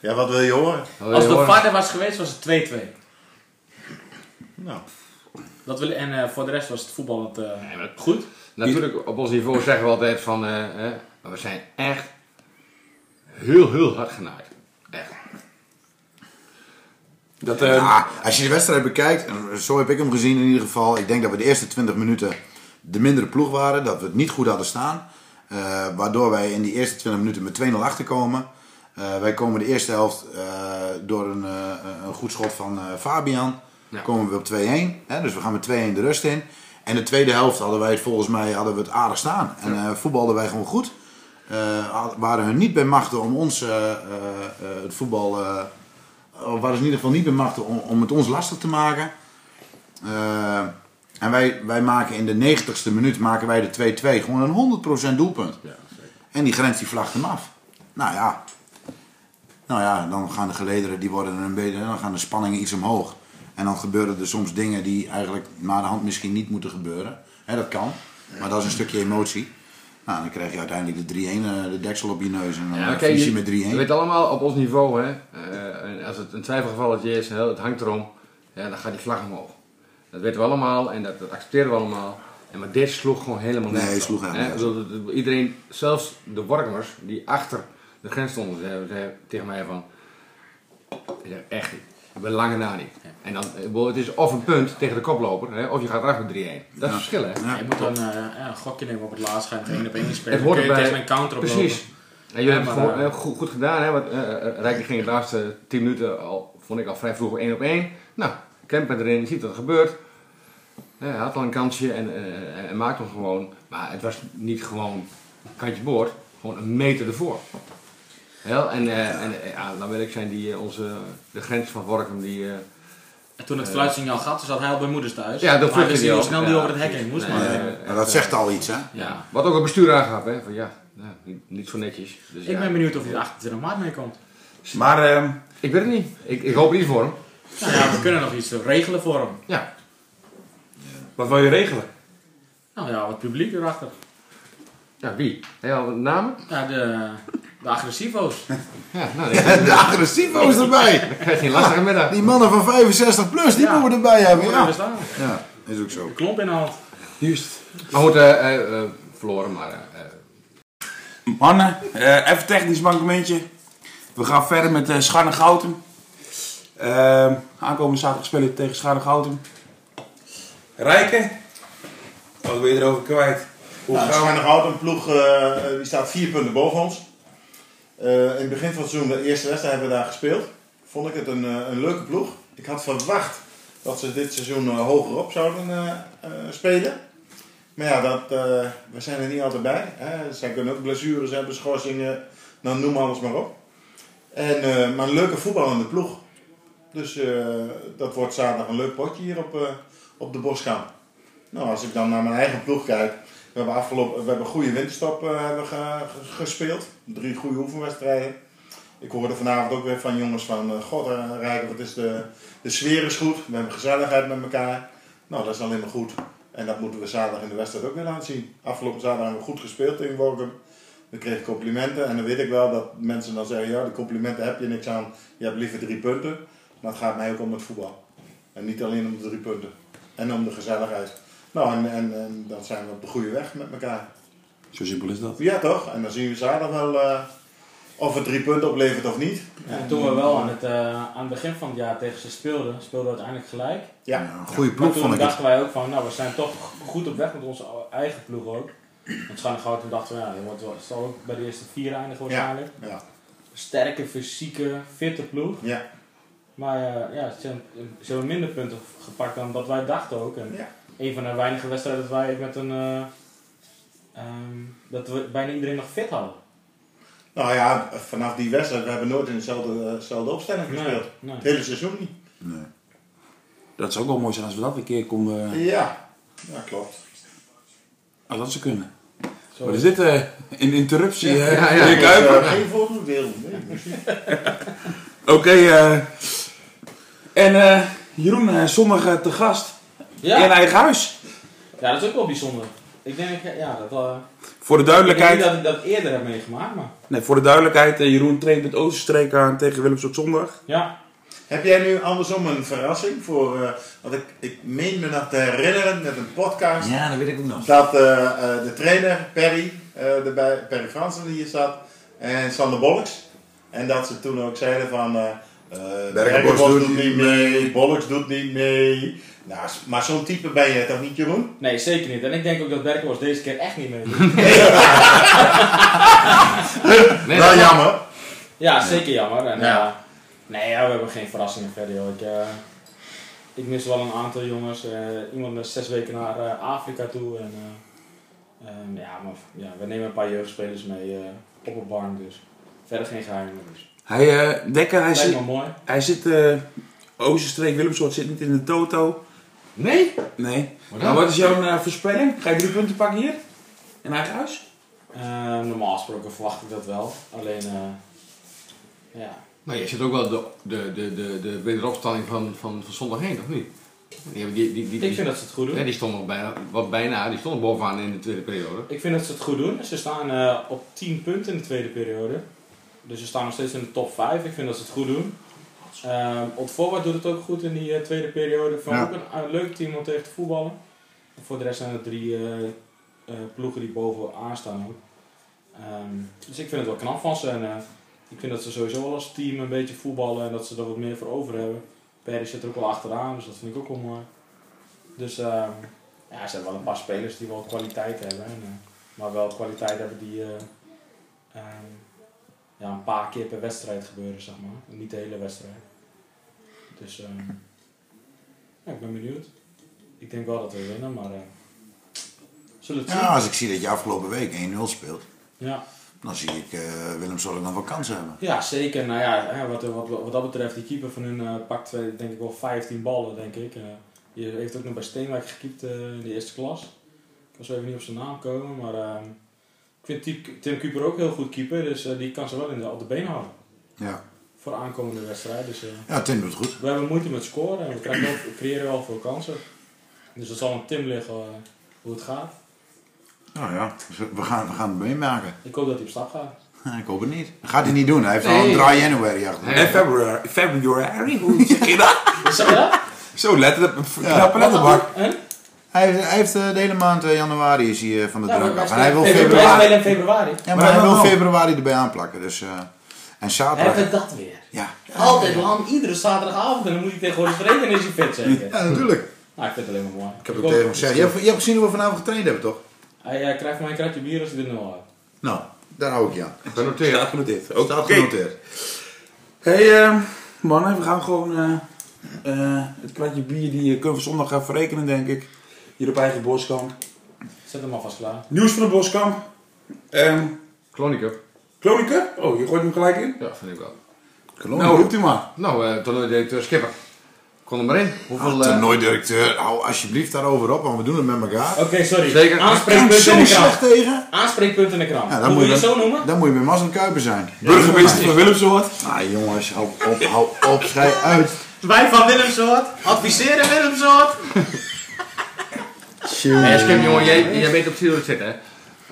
Ja, wat wil je horen? Als de vader was geweest, was het 2-2. Nou. Dat wil, en eh, voor de rest was het eh Nee, maar- goed. Natuurlijk, op ons niveau zeggen we altijd van, eh, hè, maar we zijn echt heel, heel hard genaaid. Dat, eh, Ja, als je de wedstrijd bekijkt, en zo heb ik hem gezien in ieder geval. Ik denk dat we de eerste 20 minuten de mindere ploeg waren. Dat we het niet goed hadden staan. Eh, waardoor wij in die eerste 20 minuten met 2-0 achterkomen. Eh, wij komen de eerste helft eh, door een, een goed schot van Fabian. Ja. Komen we op 2-1. Hè, dus we gaan met 2-1 de rust in. En de tweede helft hadden wij het volgens mij hadden we het aardig staan. En eh, voetbalden wij gewoon goed. Waren hun niet bij machten om ons het voetbal... eh, waren ze in ieder geval niet bemachtigd om, om het ons lastig te maken. Eh, en wij, wij maken in de 90ste minuut maken wij de 2-2 gewoon een 100% doelpunt. En die grens die vlagt hem af. Nou ja. Nou ja, dan gaan de gelederen, die worden een beetje, dan gaan de spanningen iets omhoog. En dan gebeuren er soms dingen die eigenlijk na de hand misschien niet moeten gebeuren. Hè, dat kan. Maar dat is een stukje emotie. Nou, dan krijg je uiteindelijk de 3-1, eh, de deksel op je neus. En dan Ja, ja, kijk, verlies je je, met 3-1. je weet allemaal op ons niveau, hè, eh, en als het een twijfelgevalletje is, het hangt erom, ja, dan gaat die vlag omhoog. Dat weten we allemaal en dat, dat accepteren we allemaal. En maar dit sloeg gewoon helemaal Nee, nergens sloeg helemaal dat- Iedereen, zelfs de Workmers die achter de grens stonden, zeiden, tegen mij van... Echt We lange na niet. En dan, bedoel, het is of een punt tegen de koploper, hè, of je gaat eraf met 3-1. Dat is het verschil, hè. Ja. Je moet dan eh, ja, een gokje nemen op het laatst. Ga je nog één op één spelen. Het hoort kun je erbij. tegen een counter oplopen. Precies. En jullie Ja, hebben het eh, eh, goed, goed gedaan, hè? Want eh eh, Rijken ging de laatste 10 minuten al, vond ik al vrij vroeg 1 op 1. Nou, Kemper erin, je ziet wat er gebeurt. Eh, hij had al een kansje en, eh, en maakte hem gewoon. Maar het was niet gewoon kantje boord, gewoon een meter ervoor. Wel, en eh, en eh, ja, dan wil ik zijn die eh, onze, de grens van Workum, die... eh, En toen het fluitsignaal gaat, toen zat hij al bij moeders thuis. ja, dan maar vluchtte hij ook. snel Ja, die over het hek heen moest. Nee, maar, nee, nee. Maar dat zegt al iets, hè? ja. Wat ook het bestuur aangaf, hè? Van ja, nou, niet, niet zo netjes. Dus, Ik ja. ben benieuwd of hij 28 maart meekomt. Maar ehm, ik weet het niet. Ik, ik hoop niet voor hem. Nou ja, we kunnen nog iets regelen voor hem. Ja, wat wil je regelen? Nou ja, wat publiek erachter. ja wie? Heb je al namen? Ja, de, de agressivo's. Ja, nou, ik De agressivo's erbij. krijg geen lastige middag. Die mannen van 65 plus, die Ja. moeten we erbij hebben. Ja, staan. ja is ook zo. De klomp in de hand. Juist. Maar goed, eh, eh, eh, verloren, maar... Mannen, eh, even technisch mankementje. We gaan verder met uh, Scharne Goutum. Ehm, aankomende zaterdag spelen we tegen Scharne Goutum. Rijken, wat wil je erover kwijt? Hoe Nou, gaan we? Schijnighout, een ploeg eh, die staat vier punten boven ons. Eh, in het begin van het seizoen, de eerste wedstrijd hebben we daar gespeeld. Vond ik het een, eh, een leuke ploeg. Ik had verwacht dat ze dit seizoen eh, hoger op zouden spelen. Maar ja, dat, we zijn er niet altijd bij. Hè. Zij kunnen ook blessures hebben, schorsingen, nou, noem alles maar op. En, maar een leuke voetballende ploeg. Dus dat wordt zaterdag een leuk potje hier op, op de Boskamp. Nou, als ik dan naar mijn eigen ploeg kijk. We hebben, afgelopen, we hebben goede winterstop hebben ge- ge- gespeeld. Drie goede oefenwedstrijden. Ik hoorde vanavond ook weer van jongens van... eh, God, eh, Rijken, wat is de, de sfeer is goed. We hebben gezelligheid met elkaar. Nou, dat is alleen maar goed. En dat moeten we zaterdag in de wedstrijd ook weer laten zien. Afgelopen zaterdag hebben we goed gespeeld in Workum. We kregen complimenten. En dan weet ik wel dat mensen dan zeggen... Ja, die complimenten heb je niks aan. Je hebt liever drie punten. Maar het gaat mij ook om het voetbal. En niet alleen om de drie punten. En om de gezelligheid. Nou, en, en, en dan zijn we op de goede weg met elkaar. Zo simpel is dat. Ja, toch? En dan zien we zaterdag wel eh, of het drie punten oplevert of niet. En toen we wel aan het, eh, aan het begin van het jaar tegen ze speelden, speelden we uiteindelijk gelijk. Ja. Ja, een goede Maar ploeg toen vond ik het. dachten wij ook van, nou we zijn toch goed op weg met onze eigen ploeg ook. Want Scharnegoud toen dachten we, ja, je wordt wel- het zal ook bij de eerste vier eindigen waarschijnlijk. Ja. Sterke, fysieke, fitte ploeg. Ja. Maar eh, ja, ze hebben, minder punten gepakt dan dat wij dachten ook. En Ja. een van de weinige wedstrijden dat wij met een... eh, ehm, dat we bijna iedereen nog fit hadden. Nou ja, vanaf die wedstrijd, we hebben nooit in dezelfde, eh, dezelfde opstelling Nee, gespeeld. nee. Het hele seizoen niet. Nee. Dat zou ook wel mooi zijn als we dat een keer konden... Ja. Ja, klopt. Als dat zou kunnen. Zo Wat is dit? eh, een interruptie? eh, Ja, ja. meneer Dus, Kuiper? geen. Nee, misschien. Oké, eh, en eh, Jeroen, zondag te gast Ja. in eigen huis. ja, dat is ook wel bijzonder. Ik denk, ja, dat... eh, Voor de ik denk niet duidelijkheid, dat ik dat eerder heb meegemaakt, maar... nee, voor de duidelijkheid eh, Jeroen traint met Oosterstreek aan tegen Willems op zondag. Ja, Heb jij nu andersom een verrassing voor, eh want ik, ik meen me nog te herinneren met een podcast. Ja, dat weet ik ook nog. Dat eh, eh, de trainer, Perry, eh erbij, Perry Fransen die hier zat, en Sander Bolleks. En dat ze toen ook zeiden van, eh eh, Berkenbos doet, niet mee, Bolleks doet niet mee. Nou, maar zo'n type ben je toch niet, Jeroen? nee, zeker niet. En ik denk ook dat Berkenbos deze keer echt niet mee nee, Wel jammer. Ja, zeker jammer. En, Ja. ja. nee, ja, we hebben geen verrassingen verder. Joh. Ik, eh, ik mis wel een aantal jongens. eh, iemand is zes weken naar eh, Afrika toe. En, eh, ehm, ja, maar ja, we nemen een paar jeugdspelers mee eh, op een barn. Dus verder geen geheimen. Dus. Hij, eh Dekker, hij Lijkt zit, me mooi. hij zit eh Oosterstreek, Willemsoort zit niet in de toto. Nee? Nee. Wat Nou, wat is jouw eh, voorspelling? Ga je drie punten pakken hier? In eigen huis? Eh, normaal gesproken verwacht ik dat wel. Alleen, eh, ja. Maar je zit ook wel de, de, de, de, de wederopstanding van, van, van zondag heen, of niet? Die, die, die, die, Ik vind dat ze het goed doen. ja, die stonden nog bijna, wat bijna, die stonden bovenaan in de tweede periode. Ik vind dat ze het goed doen. Ze staan eh, op 10 punten in de tweede periode. Dus ze staan nog steeds in de top 5. Ik vind dat ze het goed doen. Uh, Ontforward doet het ook goed in die eh, tweede periode. Van ook een, een leuk team om tegen te voetballen. voor de rest zijn er drie eh, eh, ploegen die bovenaan staan ook. Ehm, dus ik vind het wel knap van ze. En, ik vind dat ze sowieso wel als team een beetje voetballen en dat ze er wat meer voor over hebben. Perry zit er ook wel achteraan, dus dat vind ik ook wel mooi. Dus ehm, ja, ze hebben wel een paar spelers die wel kwaliteit hebben. En, maar wel kwaliteit hebben die ehm, ja, een paar keer per wedstrijd gebeuren, zeg maar. Niet de hele wedstrijd. Dus ehm, ja, ik ben benieuwd. Ik denk wel dat we winnen, maar eh zullen het zien. Ja, als ik zie dat je afgelopen week 1-0 speelt, Ja. dan zie ik eh Willem Zorg nog wel kansen hebben. Ja, zeker. Nou ja, wat, wat, wat dat betreft, die keeper van hun eh, pakt denk ik wel 15 ballen, denk ik. Die heeft ook nog bij Steenwijk gekiept in de eerste klas. Ik kan zo even niet op zijn naam komen, maar ehm, vind Tim, Tim Cooper ook heel goed keeper, dus eh, die kan ze wel in de, op de been houden Ja, voor de aankomende wedstrijd. Dus, eh, ja Tim doet het goed. we hebben moeite met scoren en we, krijgen we creëren wel veel kansen. Dus dat zal aan Tim liggen eh, hoe het gaat. Nou ja, dus we gaan, we gaan het meemaken. Ik hoop dat hij op stap gaat. Ik hoop het niet. Dat gaat hij niet doen. Hij heeft al Nee. een dry January achter. Nee. de rug. En February, February, hoe zeg je dat? Zo, letter, Ja. knappe letterbak. En? Hij heeft, hij heeft eh, de hele maand eh, januari is hij eh, van de Ja, drank af. En hij wil februari. februari. Ja, maar Maar hij wil wel. februari erbij aanplakken. Dus, eh, en zaterdag. Hebben we dat weer? Ja. Altijd lang, iedere zaterdagavond en dan moet je tegenwoordig trainen en is je fit zeker. ja, natuurlijk. Nou, ik vind het alleen maar mooi. Ik heb ook tegen hem gezegd. Je hebt, je hebt gezien hoe we vanavond getraind hebben, toch? Hij krijgt van mij een kratje bier als hij er nul uit. Nou, daar hou ik je aan. Genoteerd. Ja, genoteerd. Oké. Staat genoteerd. Hey eh, mannen, we gaan gewoon eh, eh, het kwartje bier die kunnen we zondag gaan verrekenen, denk ik. Hier op eigen boskamp. Zet hem alvast klaar. Nieuws van de boskamp. Ehm Kloniecup. Kloninke? Oh, je gooit hem gelijk in? Ja, vind ik wel. Nou, roept u maar. Nou, eh toernooidirecteur Skipper. Kom er maar in. Hoeveel... Ah, eh, Toernooidirecteur, hou alsjeblieft daarover op, want we doen het met elkaar. Oké, sorry. Zeker. Aanspreekpunt in de krant. tegen. Aanspreekpunt in de krant. Ja, dan moet je dat- zo noemen? Dan moet je bij Marcel Kuiper zijn. Burgemeester van Willemsoort. Ah jongens, hou op, hou op, schrijf uit. Wij van Willemsoort adviseren Willemsoort. Nee, Skip, jongen, jij, jij weet op hoe het zit, hè?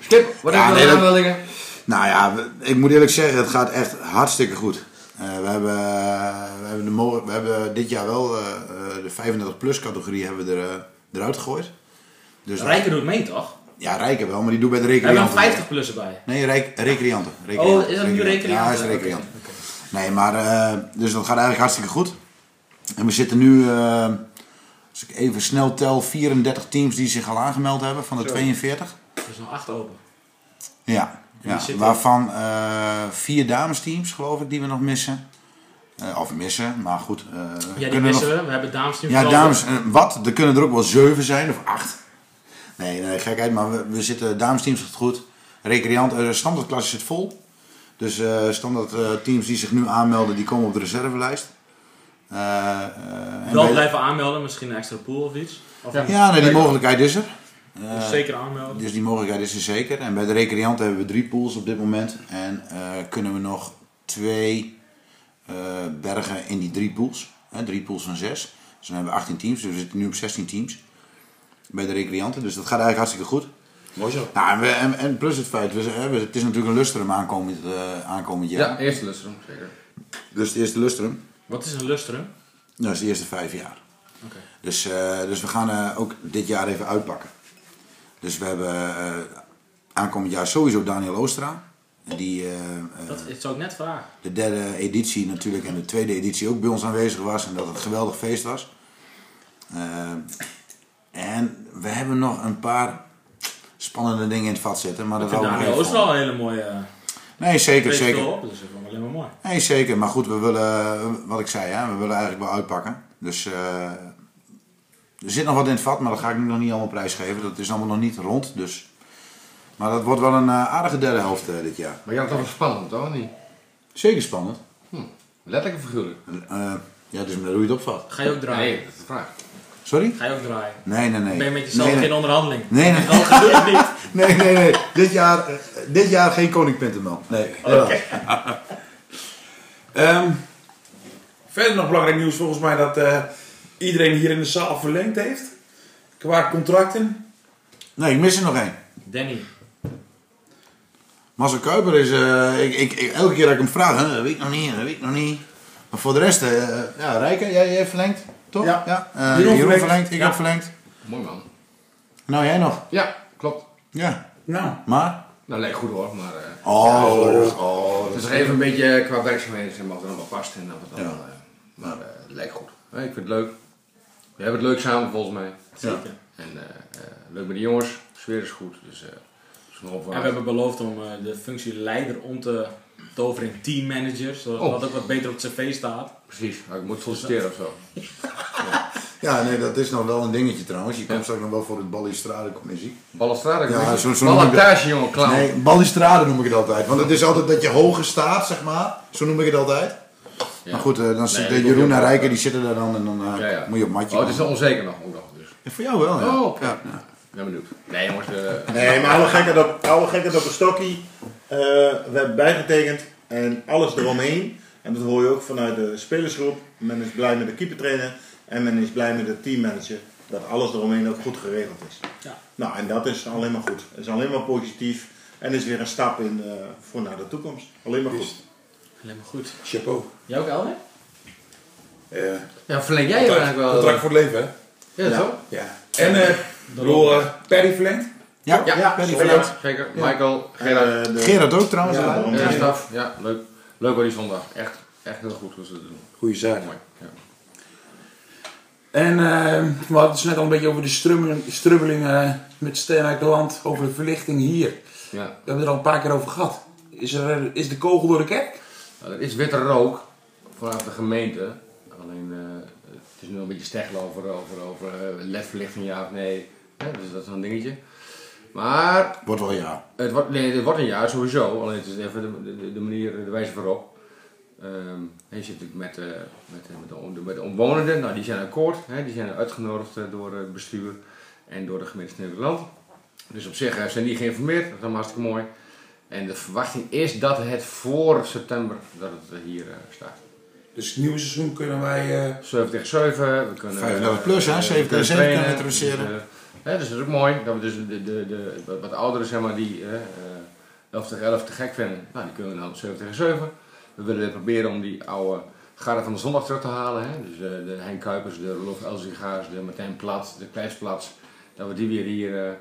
Skip, wat Ja, heb je nee, nog dat- aanmeldingen? Nou ja, we- ik moet eerlijk zeggen, het gaat echt hartstikke goed. Eh, we, hebben, we, hebben de we hebben dit jaar wel eh, eh, de 35-plus categorie hebben we er, eh, eruit gegooid. Dus Rijker doet mee, toch? Ja, Rijken wel, maar die doet bij de We hebben recreanten. een 50 plus erbij. Nee, rec recreanten. Oh, is dat nu Ja, recreanten? hij is recreant. Oké, oké. Nee, maar eh, dus dat gaat eigenlijk hartstikke goed. En we zitten nu, eh, als ik even snel tel, 34 teams die zich al aangemeld hebben van de 42. Er is nog 8 open. Ja, ja. waarvan eh, vier damesteams geloof ik die we nog missen. Eh, of missen, maar goed. eh, Ja, die missen nog- we. We hebben dames team Ja, dames, wat? Er kunnen er ook wel zeven zijn of acht. Nee, nee gekheid, maar we, we zitten, damesteams zit goed. Recreant, standaardklasse zit vol. Dus eh standaard eh, teams die zich nu aanmelden, die komen op de reservelijst. Eh, eh, Wel bij- blijven aanmelden, misschien een extra pool of iets. Of Ja. niet? Ja, nee, die mogelijkheid is er. Eh, Dus zeker aanmelden. dus die mogelijkheid is er zeker. En bij de recreanten hebben we drie pools op dit moment. En eh, kunnen we nog twee eh, bergen in die drie pools. Hè, drie pools van zes. Dus dan hebben we 18 teams. Dus we zitten nu op 16 teams. Bij de recreanten. Dus dat gaat eigenlijk hartstikke goed. Mooi zo. Nou, en, we, en, en plus het feit, we, het is natuurlijk een lustrum aankomend, aankomend jaar. Ja, eerste lustrum, zeker. Dus het eerste lustrum. Wat is een lustrum? Dat is de eerste vijf jaar. Oké. Dus, eh, dus we gaan eh, ook dit jaar even uitpakken. Dus we hebben eh, aankomend jaar sowieso Daniel Oostra. Die Dat zou ik net vragen. de derde editie natuurlijk en de tweede editie ook bij ons aanwezig was. En dat het een geweldig feest was. En we hebben nog een paar spannende dingen in het vat zitten. Maar Ik dat vind houden we Daniel Ooster wel een hele mooie... Nee, zeker, zeker. op, dus dat is wel alleen maar mooi. Nee, zeker. Maar goed, we willen, wat ik zei, hè, we willen eigenlijk wel uitpakken. Dus eh, er zit nog wat in het vat, maar dat ga ik nu nog niet allemaal prijsgeven. Dat is allemaal nog niet rond. Dus. Maar dat wordt wel een eh, aardige derde helft eh, dit jaar. Maar jij had toch wel spannend, toch? Niet? Zeker spannend. Letterlijk of figuurlijk? Eh, ja, dus hoe je het opvat. Ga je ook draaien? Nee, dat is de vraag. Sorry? Ga je ook draaien? Nee, nee, nee. Ben je met jezelf nee, nee. geen onderhandeling? Nee, nee. Dat niet. Nee, nee, nee. Dit jaar, eh, dit jaar geen Koning Pinterman. Nee. Oké. Ehm, verder nog belangrijk nieuws volgens mij dat eh, iedereen hier in de zaal verlengd heeft. Qua contracten. Nee, ik mis er nog één. Danny. Marcel Kuiper is, eh, ik, ik, ik- elke keer dat ik hem vraag, hè, dat weet ik nog niet, dat weet ik nog niet. Maar voor de rest, eh ja, Rijken, jij, jij verlengd, toch? Ja. Eh, Jeroen Jeroen, verlengd. verlengd, ik Ja. heb verlengd. Mooi man. Nou, jij nog? Ja, klopt. Ja. Nou, Maar? Dat leek goed hoor, maar eh, Oh, gelukkig. Oh, het is nog even een beetje qua werkzaamheden zeg maar, of het allemaal past en dat het allemaal, Ja. eh, maar eh, het lijkt goed. Eh, ik vind het leuk. We hebben het leuk samen volgens mij. Zeker. En eh, eh, leuk met de jongens, de sfeer is goed, dus eh is En we hebben beloofd om eh, de functie leider om te toveren in teammanager, zodat Oh. dat ook wat beter op het cv staat. Precies, ik moet solliciteren of zo. Ja, nee, dat is nog wel een dingetje trouwens. Je komt straks nog wel voor het Ballistrade-commissie. Balustrade, Ja, ja, zo- zo. Ballantage jongen, clown. Nee, Ballistrade noem ik het altijd. Want het is altijd dat je hoger staat, zeg maar. Zo noem ik het altijd. Ja. Maar goed, eh, dan dat Jeroen en ook. Rijker, die zitten daar dan en dan eh, Ja, ja. moet je op matje Oh, het is nog onzeker nog, ook nog. Dus. Ja, voor jou wel, ja. Oh, ja. Ik ben benieuwd. Nee jongens, eh, Nee, maar alle gekheid op, alle gekheid op een stokkie. Eh, we hebben bijgetekend en alles eromheen. En dat hoor je ook vanuit de spelersgroep. Men is blij met de keepertrainer en men is blij met de teammanager. Dat alles eromheen ook goed geregeld is. Ja. Nou, en dat is alleen maar goed. Het is alleen maar positief. En is weer een stap in, eh, voor naar de toekomst. Alleen maar goed. Alleen maar goed. chapeau. Jij ook, Elder? Eh, ja, verleng jij hem eigenlijk wel. contract voor het leven, hè? Ja, Ja. zo? Ja. En, eh, eh, Perry verlengd. Ja, Ja, ja, zeker. Gerard. zeker. Michael, Gerard. Eh, de- Gerard ook trouwens. Ja, Ja, daarom. Ja, staf. Ja, leuk. Leuk hoor die zondag. Echt, echt heel goed hoe ze het doen. Goeie zaak. Mooi. Ja. En eh, we hadden het net al een beetje over de strubbeling, strubbeling eh, met uit de land, over de verlichting hier. Ja. We hebben het er al een paar keer over gehad. Is, er, is de kogel door de kerk? Nou, er is witte rook vanaf de gemeente. Alleen eh, het is nu een beetje steggelen over, over, over ledverlichting ja of nee. Dus dat is een dingetje. Maar Wordt wel ja. het wordt, nee, het wordt een jaar sowieso. Alleen het is even de, de, de manier, de wijze waarop. Ehm, en je zit natuurlijk met, eh, met, eh, met, de, om- met de omwonenden. Nou, die zijn akkoord. Hè, die zijn uitgenodigd eh, door het bestuur en door de gemeente Nederland. Dus op zich zijn die geïnformeerd. Dat is allemaal hartstikke mooi. En de verwachting is dat het voor september dat het hier eh, staat. Dus het nieuwe seizoen kunnen wij... eh, 7 tegen 7. We kunnen, 35 plus, hè? eh, 7 tegen 7 trainen. kunnen we introduceren. Dus, eh, dus dat is ook mooi. Dat we dus de, de, de, wat- wat ouderen zeg maar, die eh, eh, 11 tegen 11 te gek vinden, nou, die kunnen we dan 7 tegen 7. We willen proberen om die oude garde van de zondag terug te halen. Hè? Dus eh, de Hein Kuipers, de Rolof Elzinga's, de Martijn Plat, de Kleinsplats. Dat we die weer hier eh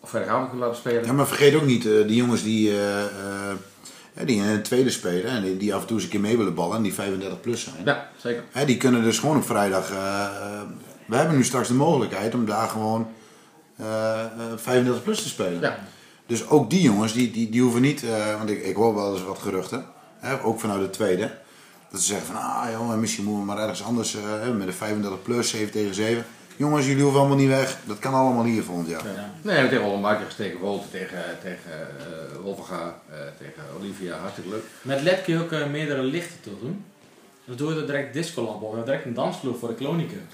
op vrijdagavond kunnen laten spelen. Ja, maar vergeet ook niet, eh, die jongens die, eh, eh, die in het tweede spelen en die, die af en toe eens een keer mee willen ballen en die 35 plus zijn. Ja, zeker. Hè, die kunnen dus gewoon op vrijdag. Eh, eh, we hebben nu straks de mogelijkheid om daar gewoon eh, eh, 35 plus te spelen. Ja. Dus ook die jongens, die, die, die hoeven niet, eh, want ik, ik hoor wel eens wat geruchten, hè, ook vanuit de tweede. Dat ze zeggen van, ah jongen, misschien moeten we maar ergens anders eh, hè, met een 35 plus, 7 tegen 7. Jongens, jullie hoeven allemaal niet weg. Dat kan allemaal hier volgend jaar. Ja. Nee, we hebben tegen Oldenbarkers, tegen Wolte, tegen, tegen uh, Wolfga, eh, tegen Olivia. Hartstikke leuk. Met LED kun je ook eh, meerdere lichten toe doen. Dan doe je er direct discolamp op. We hebben direct een dansvloer voor de kloniken.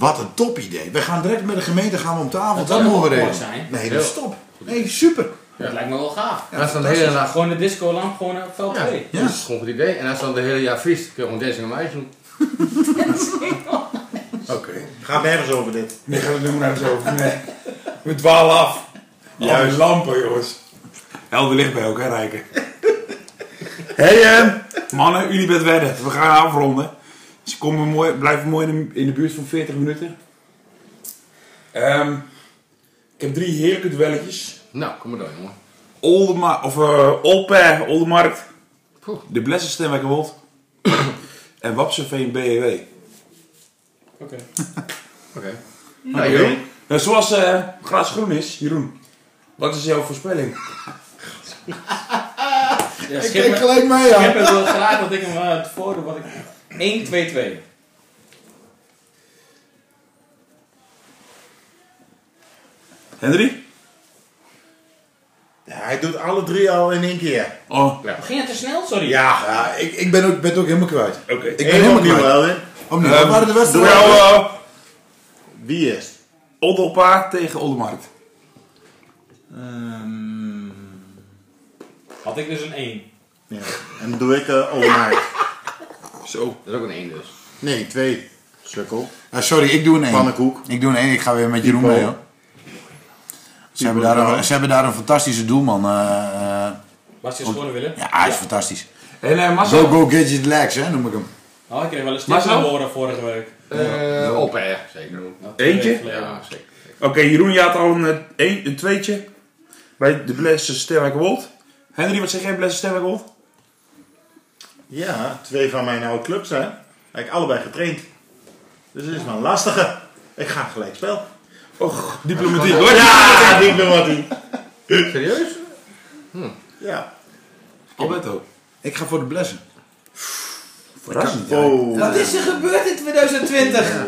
Wat een top idee. We gaan direct met de gemeente gaan we om tafel. Dat Dat zou mogen we regelen. mooi zijn. Nee, dat is top. Nee, super. Dat lijkt me wel gaaf. en als dan de hele dag... Gewoon de discolamp gewoon op veld Ja, 2. dat is gewoon een goed idee. En als dan de hele jaar vriest, kun je gewoon Dancing on Ice doen. Oké. Gaat nergens over dit. Nee, gaan we doen maar zo over. Nee. We dwalen af. Juist. lampen, jongens. Helder licht bij elkaar rijken. Hé, hey, eh, mannen, jullie bent wedden. We gaan afronden. Ze komen mooi, blijven mooi in de, in de buurt van 40 minuten. Ehm, ik heb drie heerlijke duelletjes. Nou, kom maar door, jongen. Oldema of uh, Olper, Oldemarkt. Poeh. De Blessen Stemwerkenwold. en Wapseveen BEW. Oké. Oké. Nou, Jeroen. Nou, zoals eh gras groen is, Jeroen. Wat is jouw voorspelling? Ja, Ik kijk gelijk mee, ja. het wil graag dat ik hem uh, het voordoe wat ik... 1, 2, 2. Henry? Ja, hij doet alle drie al in één keer. Oh, Ging het te snel? Sorry. Ja, Ja, ik, ik ben, ook, ben het ook helemaal kwijt. oké. Ik ben helemaal opnieuw, kwijt. Oh nee, Ehm, wat waren de wedstrijden? jou uh, Wie is? Oldelpaard tegen Oldemarkt. Ehm, had ik dus een 1. Ja. En dan doe ik uh, Olmark. Zo. Dat is ook een 1 dus. Nee, twee. Sukkel. Ah, sorry, ik doe een 1. Pannenkoek. Ik doe een 1. Ik ga weer met Jeroen mee hoor. Ze hebben, daar een, ze hebben daar een fantastische doelman. Was je gewonnen willen? ja, hij is fantastisch. En uh, Go, Marcel? go, get your legs, hè, noem ik hem. Oh, ik kreeg wel een Maar stip zo? te horen vorige week. Eh op, hè. Zeker. Nou, Eentje? Ja, zeker. Oké, Jeroen, je had al een, eh, een, een tweetje bij de Blesse Sterwijk Wold. Henry, wat zeg jij Blesse Sterwijk Wold? Ja, twee van mijn oude clubs, hè. Heb ik allebei getraind. Dus het is wel een lastige. Ik ga gelijk spel. Och, diplomatiek hoor. Ja, diplomatie. Serieus? Ja. Alberto. Ik ga voor de blessen. Verrassend. Oh. Wat is er gebeurd in 2020?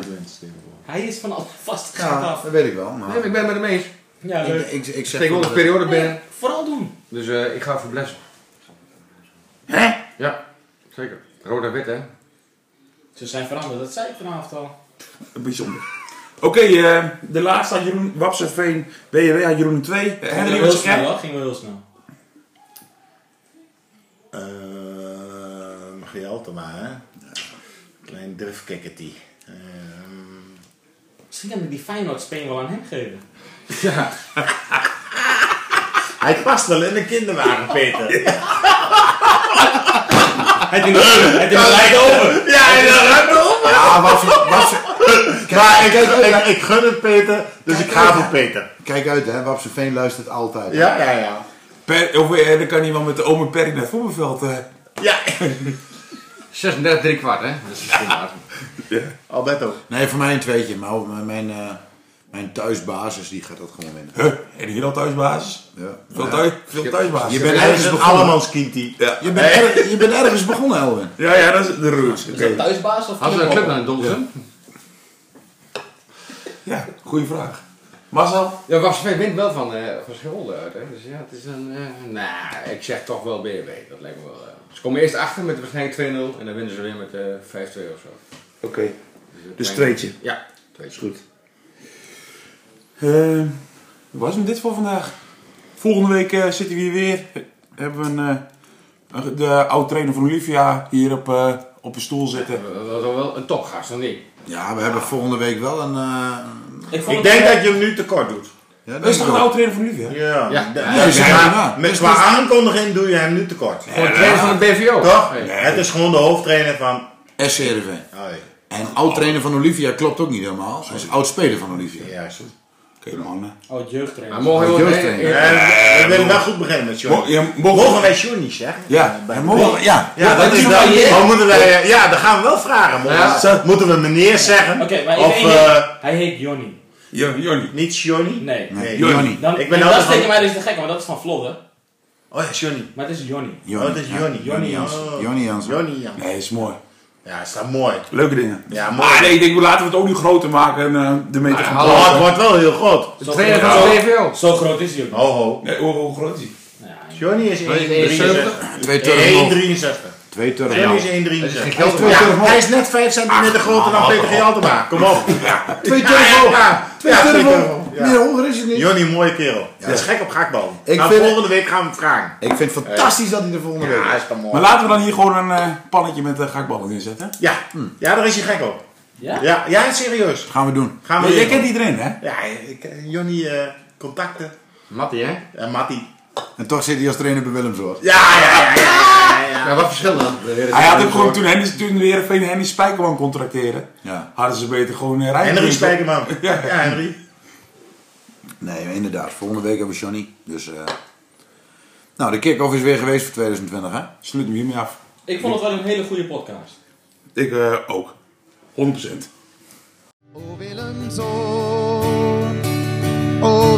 Hij is van al vast Ja, af. dat weet ik wel. Maar Nee, maar ik ben het met hem eens. Ja, ik, leuk. ik, ik zeg de- periode binnen. Vooral doen. Dus eh, ik ga voor blessen. Hè? Ja, zeker. Rood en wit, hè? Ze zijn veranderd, dat zei ik vanavond al. Bijzonder. Oké, eh, de laatste had Jeroen Wapsenveen, BW had Jeroen 2. Ging Henry, heel snel. Ging wel heel snel. Eh, mag je altijd maar, hè? Klein durfkekkertie. Ehm, Misschien kan ik die Feyenoord speen wel aan hem geven. Ja. hij past wel in een kinderwagen, Peter. heeft gelijk over. Ja, hij gaat erop. Ja, Wapsen, Wapsen, Maar ik, ik, ik gun het Peter, dus ik ga voor Peter. kijk uit hè, Wapsenveen luistert altijd. Ja, ja, ja. Per, of eh, dan kan iemand met de ome Perry naar het voetbalveld. eh. Ja, 36 3 kwart, hè? Dat is standaard. Alberto. Nee, voor mij een tweetje. Maar mijn, mijn, eh, mijn thuisbasis die gaat dat gewoon winnen. Huh, en hier al thuisbasis? Ja. Veel, Ja. thuis, veel thuisbasis. Je bent is ergens begonnen. allemanskindie. Ja. Je bent, erg- je bent ergens begonnen, Elwin. Ja, ja, dat is de roots. Is dat thuisbaas of Had ze een club naar Dolsen? Ja, goede vraag. Marcel? Ja, Wasseveen wint wel van, eh van Schilde uit, hè? Dus ja, het is een. eh nou, ik zeg toch wel BRB. Dat lijkt me wel. eh. Ze komen eerst achter met waarschijnlijk 2-0 en dan winnen ze weer met eh 5-2 of zo. Oké. Dus tweetje. Ja, tweetje. Goed. Eh, wat was hem dit voor vandaag? Volgende week eh, zitten we hier weer. Hebben we een, eh, een- de oud-trainer van Olivia hier op, eh, op een stoel zitten. Dat was wel een topgast, of niet? Ja, we hebben volgende week wel een... eh, Ik Ik denk dat je hem nu tekort doet. ja, Dat is toch een oud-trainer van Olivia? Ja. Ja. Dus is waar. met Dus qua aankondiging doe je hem nu tekort. Voor de trainer van de BVO. Toch? Nee. Het is gewoon de hoofdtrainer van... SCRV. Oh, En oud-trainer van Olivia klopt ook niet helemaal. Hij is oud-speler van Olivia. ja, zo. Oké, man. Oh, het jeugdtrainer. Maar mogen we Oh, wel- jeugdtrainer. we willen wel goed beginnen met Johnny. mogen Mogen wij Johnny zeggen? Ja, mogen ja. Ja, dat dat is is dan. wel je- Dan moeten wij, eh, ja, dat gaan we wel vragen. Moeten, Ja. we, moeten we meneer zeggen? Oké, maar eh, Hij heet Jonny. Ja, Jonny. niet Johnny? Nee. Nee, Johnny. Johnny. Dan, Ik ben dat steken van- mij dus te gek, maar dat is van Vlodder. Oh ja, Johnny. Maar het is Jonny. Johnny. Oh, dat is Johnny. Johnny Jansen. Oh. Johnny Jansen. Johnny, ja. Nee, is mooi. Ja, is dat mooi. Leuke dingen. Ja, mooi. Maar nee, ik denk, laten we het ook niet groter maken en eh, de meter Maar gaan hallo. Oh, het wordt wel heel groot. Van zo, de BVO. zo groot is hij ook. Ho, ho. Nee, hoe, hoe groot is hij? Nou ja, Johnny is 1,73. 1,63. Twee turven omhoog. 1,63. Twee turven Johnny omhoog. is 1,63. Dat is geen Hij is geld. twee Ja, turven omhoog. hij is net 5 centimeter groter dan Peter Gialtema. Kom op. Twee ja. Twee ja. Meer hoger is het niet. Johnny, mooie kerel. Hij is gek op gakbal. Ik nou, vind- volgende week gaan we hem vragen. Ik vind het fantastisch dat hij er volgende week is. is dan mooi. Maar laten we dan hier gewoon een eh, pannetje met uh, gakballen inzetten. Ja. ja, daar is hij gek op. Ja? Ja, ja serieus. Gaan we doen. Gaan we Ja, jij kent iedereen, hè? Ja, ik, Johnny, eh, contacten. Mattie, hè? En Matti. En toch zit hij als trainer bij Willemshoort. Ja, ja, ja, ja, wat verschil dan? Hij had ook gewoon toen Henny, toen weer een Henny Spijkerman contracteren. Ja. Hadden ze beter gewoon uh, rijden. Henry Spijkerman. Ja, Henry. Nee, inderdaad. Volgende week hebben we Johnny. Dus, eh Nou, de kick-off is weer geweest voor 2020, hè? Sluit hem hiermee af. Ik vond het wel een hele goede podcast. Ik eh, ook. 100%. O Willemzoon, o